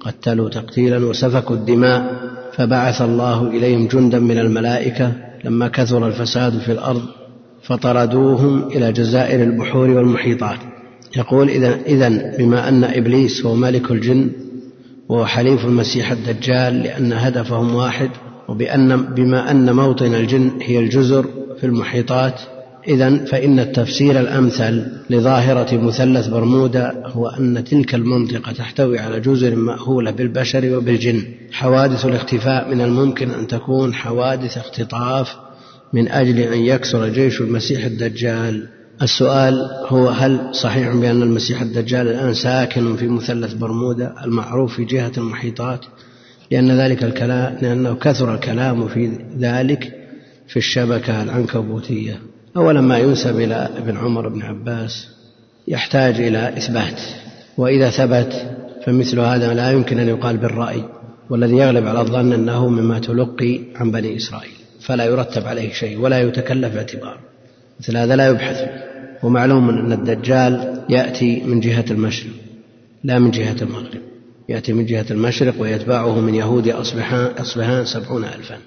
قتلوا تقتيلا وسفكوا الدماء فبعث الله إليهم جندا من الملائكة لما كثر الفساد في الأرض فطردوهم إلى جزائر البحور والمحيطات. يقول إذا إذا بما أن إبليس هو ملك الجن وهو حليف المسيح الدجال لأن هدفهم واحد وبأن بما أن موطن الجن هي الجزر في المحيطات إذا فإن التفسير الأمثل لظاهرة مثلث برمودا هو أن تلك المنطقة تحتوي على جزر مأهولة بالبشر وبالجن. حوادث الاختفاء من الممكن أن تكون حوادث اختطاف من أجل أن يكسر جيش المسيح الدجال. السؤال هو هل صحيح بأن المسيح الدجال الآن ساكن في مثلث برمودا المعروف في جهة المحيطات؟ لأن ذلك الكلام لأنه كثر الكلام في ذلك في الشبكة العنكبوتية. أولا ما ينسب إلى ابن عمر بن عباس يحتاج إلى إثبات وإذا ثبت فمثل هذا لا يمكن أن يقال بالرأي والذي يغلب على الظن أنه مما تلقي عن بني إسرائيل فلا يرتب عليه شيء ولا يتكلف اعتبار مثل هذا لا يبحث ومعلوم أن الدجال يأتي من جهة المشرق لا من جهة المغرب. يأتي من جهة المشرق ويتبعه من يهود أصبحان, أصبحان سبعون ألفا.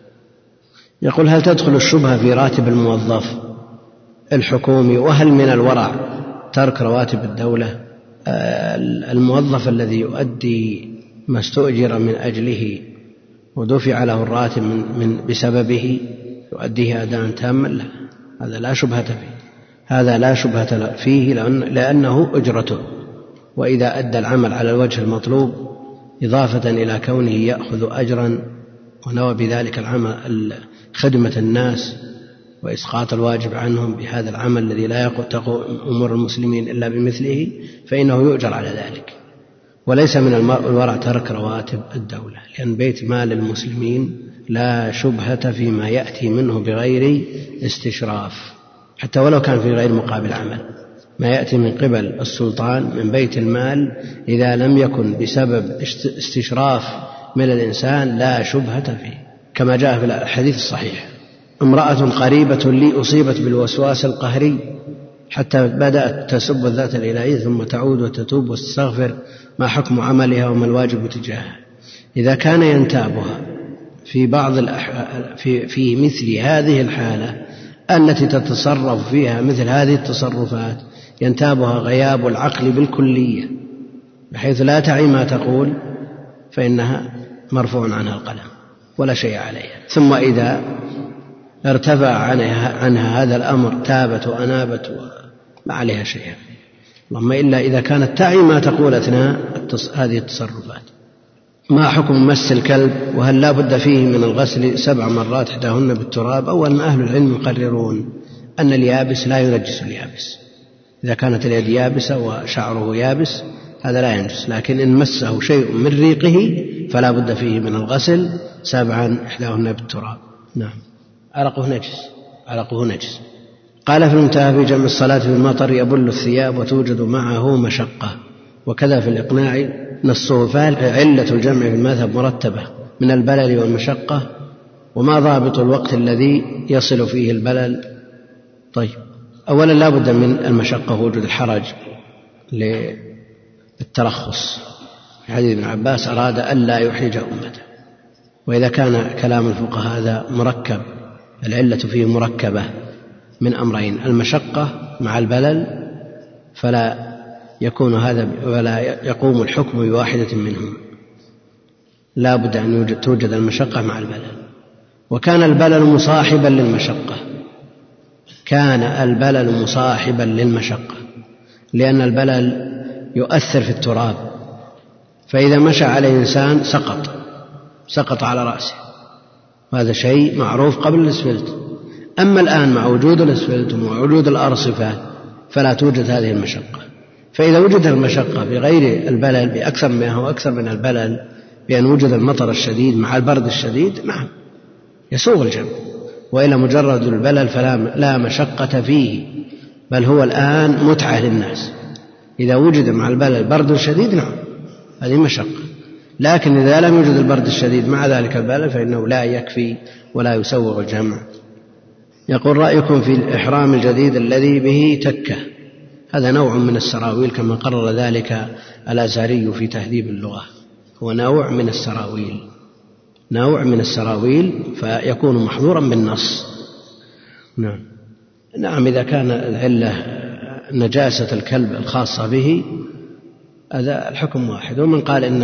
يقول هل تدخل الشبهة في راتب الموظف؟ الحكومي وهل من الورع ترك رواتب الدولة؟ الموظف الذي يؤدي ما استؤجر من أجله ودفع له الراتب من, من بسببه يؤديه أداء تاما؟ لا هذا لا شبهة فيه. هذا لا شبهة فيه لأن لأنه أجرته. وإذا أدى العمل على الوجه المطلوب إضافة إلى كونه يأخذ أجرا ونوى بذلك العمل خدمة الناس وإسقاط الواجب عنهم بهذا العمل الذي لا تقوم أمور المسلمين إلا بمثله فإنه يؤجر على ذلك. وليس من الورع ترك رواتب الدولة لأن بيت مال المسلمين لا شبهة فيما يأتي منه بغير استشراف حتى ولو كان في غير مقابل عمل. ما يأتي من قبل السلطان من بيت المال إذا لم يكن بسبب استشراف من الإنسان لا شبهة فيه كما جاء في الحديث الصحيح امرأة قريبة لي أصيبت بالوسواس القهري حتى بدأت تسب الذات الإلهية ثم تعود وتتوب وتستغفر ما حكم عملها وما الواجب تجاهها إذا كان ينتابها في بعض. في في مثل هذه الحالة التي تتصرف فيها مثل هذه التصرفات ينتابها غياب العقل بالكلية بحيث لا تعي ما تقول فإنها مرفوع عنها القلم ولا شيء عليها ثم إذا ارتفع عنها, عنها هذا الأمر تابت وأنابت ما عليها شيء اللهم إلا إذا كانت تعي ما تقول أثناء هذه التصرفات. ما حكم مس الكلب وهل لا بد فيه من الغسل سبع مرات إحداهن بالتراب؟ أولا أهل العلم يقررون أن اليابس لا ينجس اليابس. إذا كانت اليد يابسة وشعره يابس هذا لا ينجس. لكن إن مسه شيء من ريقه فلا بد فيه من الغسل سبعا إحداهن بالتراب. نعم. عرقه نجس عرقه نجس. قال في المنتهى في جمع الصلاة في المطر يبل الثياب وتوجد معه مشقة. وكذا في الإقناع نصه فعلة الجمع في المذهب مرتبة من البلل والمشقة. وما ضابط الوقت الذي يصل فيه البلل؟ طيب. أولا لا بد من المشقة وجود الحرج للترخص. حديث ابن عباس أراد ألا يحرج أمته. وإذا كان كلام الفقهاء هذا مركب العلة فيه مركبة من أمرين المشقة مع البلل فلا يكون هذا ولا يقوم الحكم بواحدة منهما لا بد أن توجد المشقة مع البلل. وكان البلل مصاحبا للمشقة. كان البلل مصاحبا للمشقة. لأن البلل يؤثر في التراب. فإذا مشى عليه إنسان سقط. سقط على رأسه. وهذا شيء معروف قبل الأسفلت. أما الآن مع وجود الأسفلت ومع وجود الأرصفة فلا توجد هذه المشقة. فإذا وجد المشقة بغير البلل بأكثر منها وأكثر من البلل بأن وجد المطر الشديد مع البرد الشديد نعم يسوغ الجمع. وإلا مجرد البلل فلا لا مشقة فيه بل هو الآن متعة للناس. إذا وجد مع البلل برد شديد نعم هذه مشقة. لكن إذا لم يوجد البرد الشديد مع ذلك البلل فإنه لا يكفي ولا يسوغ الجمع. يقول رأيكم في الإحرام الجديد الذي به تكة. هذا نوع من السراويل كما قرر ذلك الأزهري في تهذيب اللغة. هو نوع من السراويل. نوع من السراويل فيكون محظورا بالنص. نعم. نعم إذا كان العلة نجاسة الكلب الخاصة به هذا الحكم واحد. ومن قال إن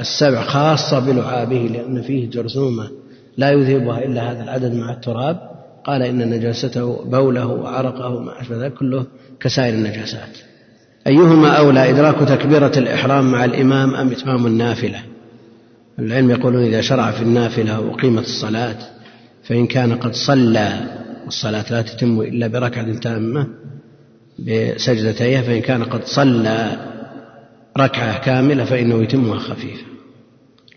السبع خاصة بلعابه لأن فيه جرثومة لا يذهبها إلا هذا العدد مع التراب. قال إن نجاسته بوله وعرقه وما أشبه ذلك كله كسائر النجاسات. أيهما أولى إدراك تكبيرة الإحرام مع الإمام أم إتمام النافلة؟ العلم يقولون إذا شرع في النافلة وقيمة الصلاة فإن كان قد صلى والصلاة لا تتم إلا بركعة تامة بسجدتيها فإن كان قد صلى ركعة كاملة فإنه يتمها خفيفة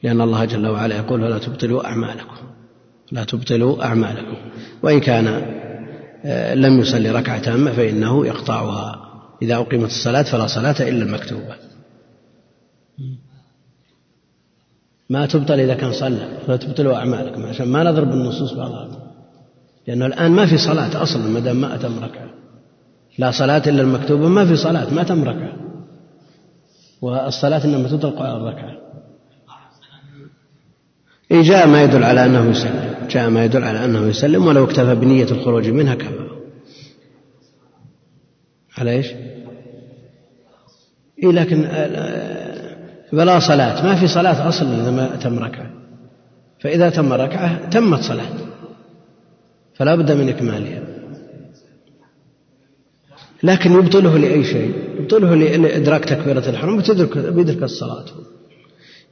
لأن الله جل وعلا يقول ولا تبطلوا أعمالكم. لا تبطلوا أعمالكم. وإن كان آه، لم يصلي ركعة تامة فإنه يقطعها. إذا أقيمت الصلاة فلا صلاة إلا المكتوبة. ما تبطل إذا كان صلى. لا تبطلوا أعمالكم. عشان ما نضرب النصوص بعضها. لأنه الآن ما في صلاة أصلا ما دام ما أتم ركعة. لا صلاة إلا المكتوبة ما في صلاة ما تم ركعة. والصلاة إنما تطلق على الركعة. إيه جاء ما يدل على أنه يسلم. جاء ما يدل على أنه يسلم ولو اكتفى بنية الخروج منها كفى على إيش؟ إيه لكن بلا صلاة. ما في صلاة أصلا إذا ما تم ركعة. فإذا تم ركعة تمت صلاة. فلا بد من إكمالها. لكن يبطله لأي شيء. يبطله لإدراك تكبيرة الحرم وتدرك بيدرك الصلاة.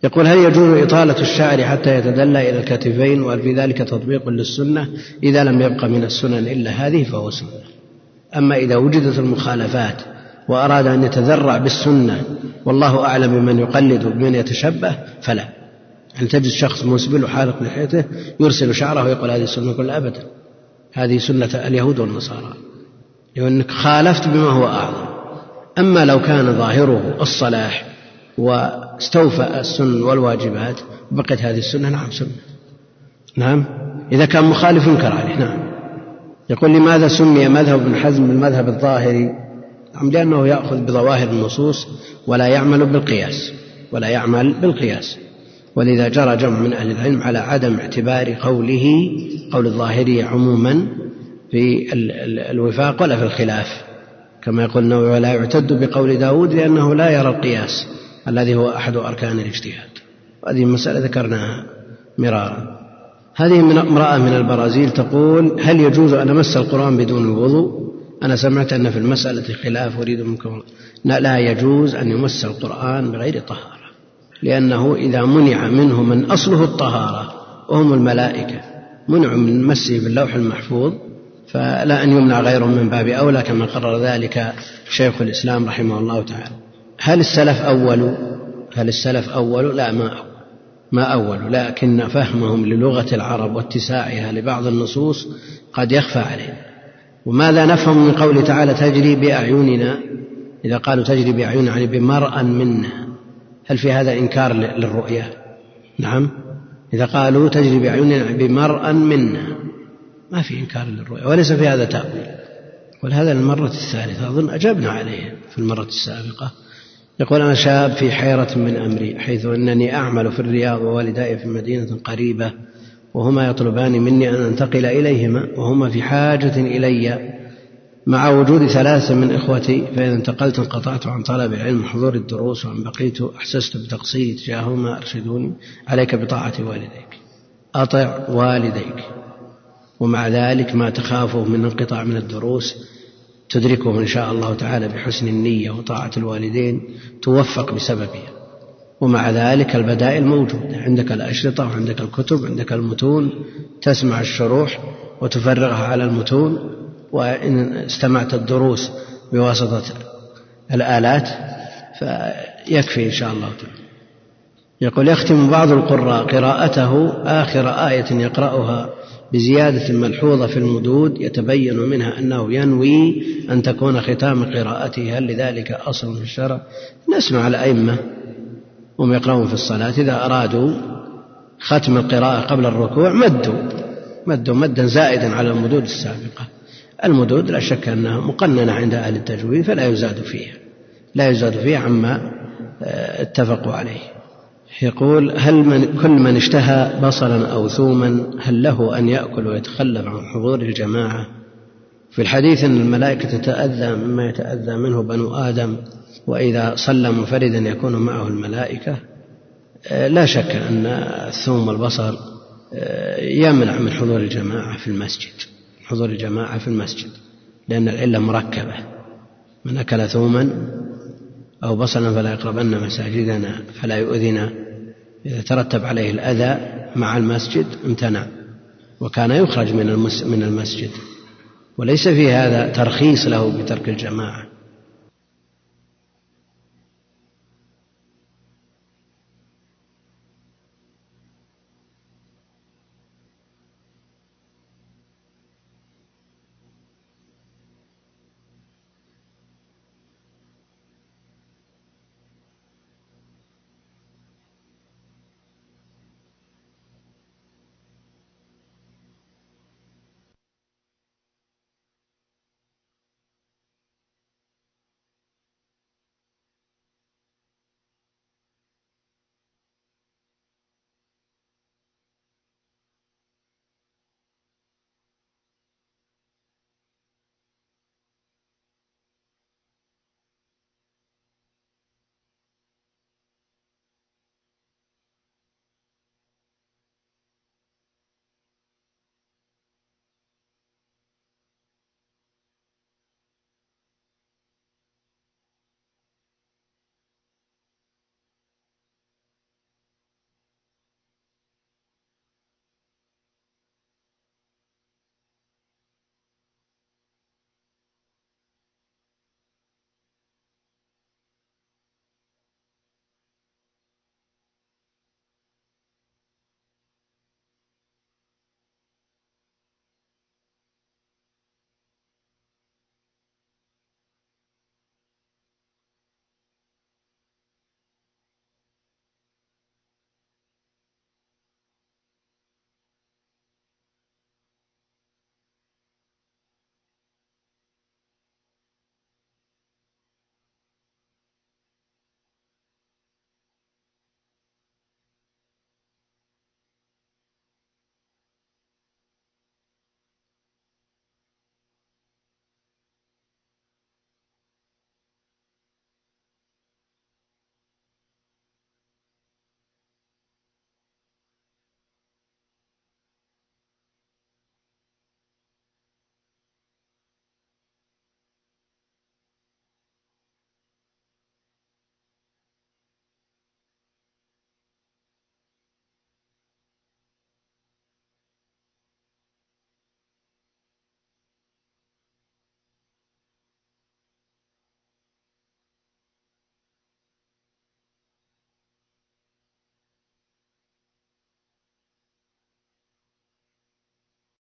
يقول هل يجوز إطالة الشعر حتى يتدلى إلى الكتفين وهل في ذلك تطبيق للسنة؟ إذا لم يبق من السنن إلا هذه فهو سنة. أما إذا وجدت المخالفات وأراد أن يتذرع بالسنة والله أعلم بمن يقلد وبمن يتشبه فلا. أن تجد شخص مسبل وحالق لحيته يرسل شعره ويقول هذه السنة كلها أبدا. هذه سنة اليهود والنصارى. لأنك خالفت بما هو أعظم. أما لو كان ظاهره الصلاح واستوفى السنن والواجبات بقيت هذه السنة نعم سنة. نعم؟ إذا كان مخالف ينكر عليه نعم. يقول لماذا سمي مذهب ابن حزم بالمذهب الظاهري؟ نعم لأنه يأخذ بظواهر النصوص ولا يعمل بالقياس ولا يعمل بالقياس. ولذا جرى جمع من أهل العلم على عدم اعتبار قوله قول الظاهري عموما في الوفاق ولا في الخلاف. كما يقول النووي ولا يعتد بقول داود لأنه لا يرى القياس الذي هو أحد أركان الاجتهاد. وهذه مسألة ذكرناها مرارا. هذه من امرأة من البرازيل تقول هل يجوز أن أمس القرآن بدون الوضوء؟ أنا سمعت أن في المسألة خلاف أريد منكم لا يجوز أن يمس القرآن بغير طهارة لأنه إذا منع منه من أصله الطهارة وهم الملائكة منع من مسه باللوح المحفوظ فلا أن يمنع غيره من باب أولى كما قرر ذلك شيخ الإسلام رحمه الله تعالى. هل السلف أول؟ هل السلف أول؟ لا ما أول. ما أول لكن فهمهم للغة العرب واتساعها لبعض النصوص قد يخفى عليهم وماذا نفهم من قوله تعالى تجري بأعيننا؟ إذا قالوا تجري بأعيننا يعني بمرأ منا. هل في هذا إنكار للرؤية نعم. إذا قالوا تجري بأعيننا بمرأ منا. ما في إنكار للرؤية وليس في هذا تأويل. ولهذا المرة الثالثة أظن أجبنا عليه في المرة السابقة. يقول أنا شاب في حيرة من أمري حيث أنني أعمل في الرياض ووالداي في مدينة قريبة وهما يطلبان مني أن أنتقل إليهما وهما في حاجة إلي. مع وجود ثلاثة من إخوتي فإذا انتقلت انقطعت عن طلب العلم وحضور الدروس وإن بقيت أحسست بتقصيري تجاههما أرشدوني عليك بطاعة والديك. أطع والديك. ومع ذلك ما تخافه من انقطاع من الدروس تدركه إن شاء الله تعالى بحسن النية وطاعة الوالدين توفق بسببها. ومع ذلك البدائل موجودة. عندك الأشرطة وعندك الكتب عندك المتون تسمع الشروح وتفرغها على المتون وإن استمعت الدروس بواسطة الآلات فيكفي إن شاء الله تعالى. يقول يختم بعض القراء قراءته آخر آية يقرأها بزيادة ملحوظة في المدود يتبين منها أنه ينوي أن تكون ختام قراءته. هل لذلك أصل في الشرع؟ نسمع الأئمة وهم يقرؤون في الصلاة إذا أرادوا ختم القراءة قبل الركوع مدوا مدوا مدا زائدا على المدود السابقة. المدود لا شك أنها مقننة عند أهل التجويد فلا يزاد فيها لا يزاد فيها عما آه، اتفقوا عليه. يقول هل من كل من اشتهى بصلا أو ثوما هل له أن يأكل ويتخلف عن حضور الجماعة؟ في الحديث أن الملائكة تتأذى مما يتأذى منه بنو آدم وإذا صلى منفردا يكون معه الملائكة. آه، لا شك أن الثوم والبصر آه، يمنع من حضور الجماعة في المسجد حضور الجماعة في المسجد لأن العلة مركبة. من أكل ثوما أو بصلا فلا يقربن مساجدنا فلا يؤذنا إذا ترتب عليه الأذى مع المسجد امتنع وكان يخرج من المسجد. وليس في هذا ترخيص له بترك الجماعة.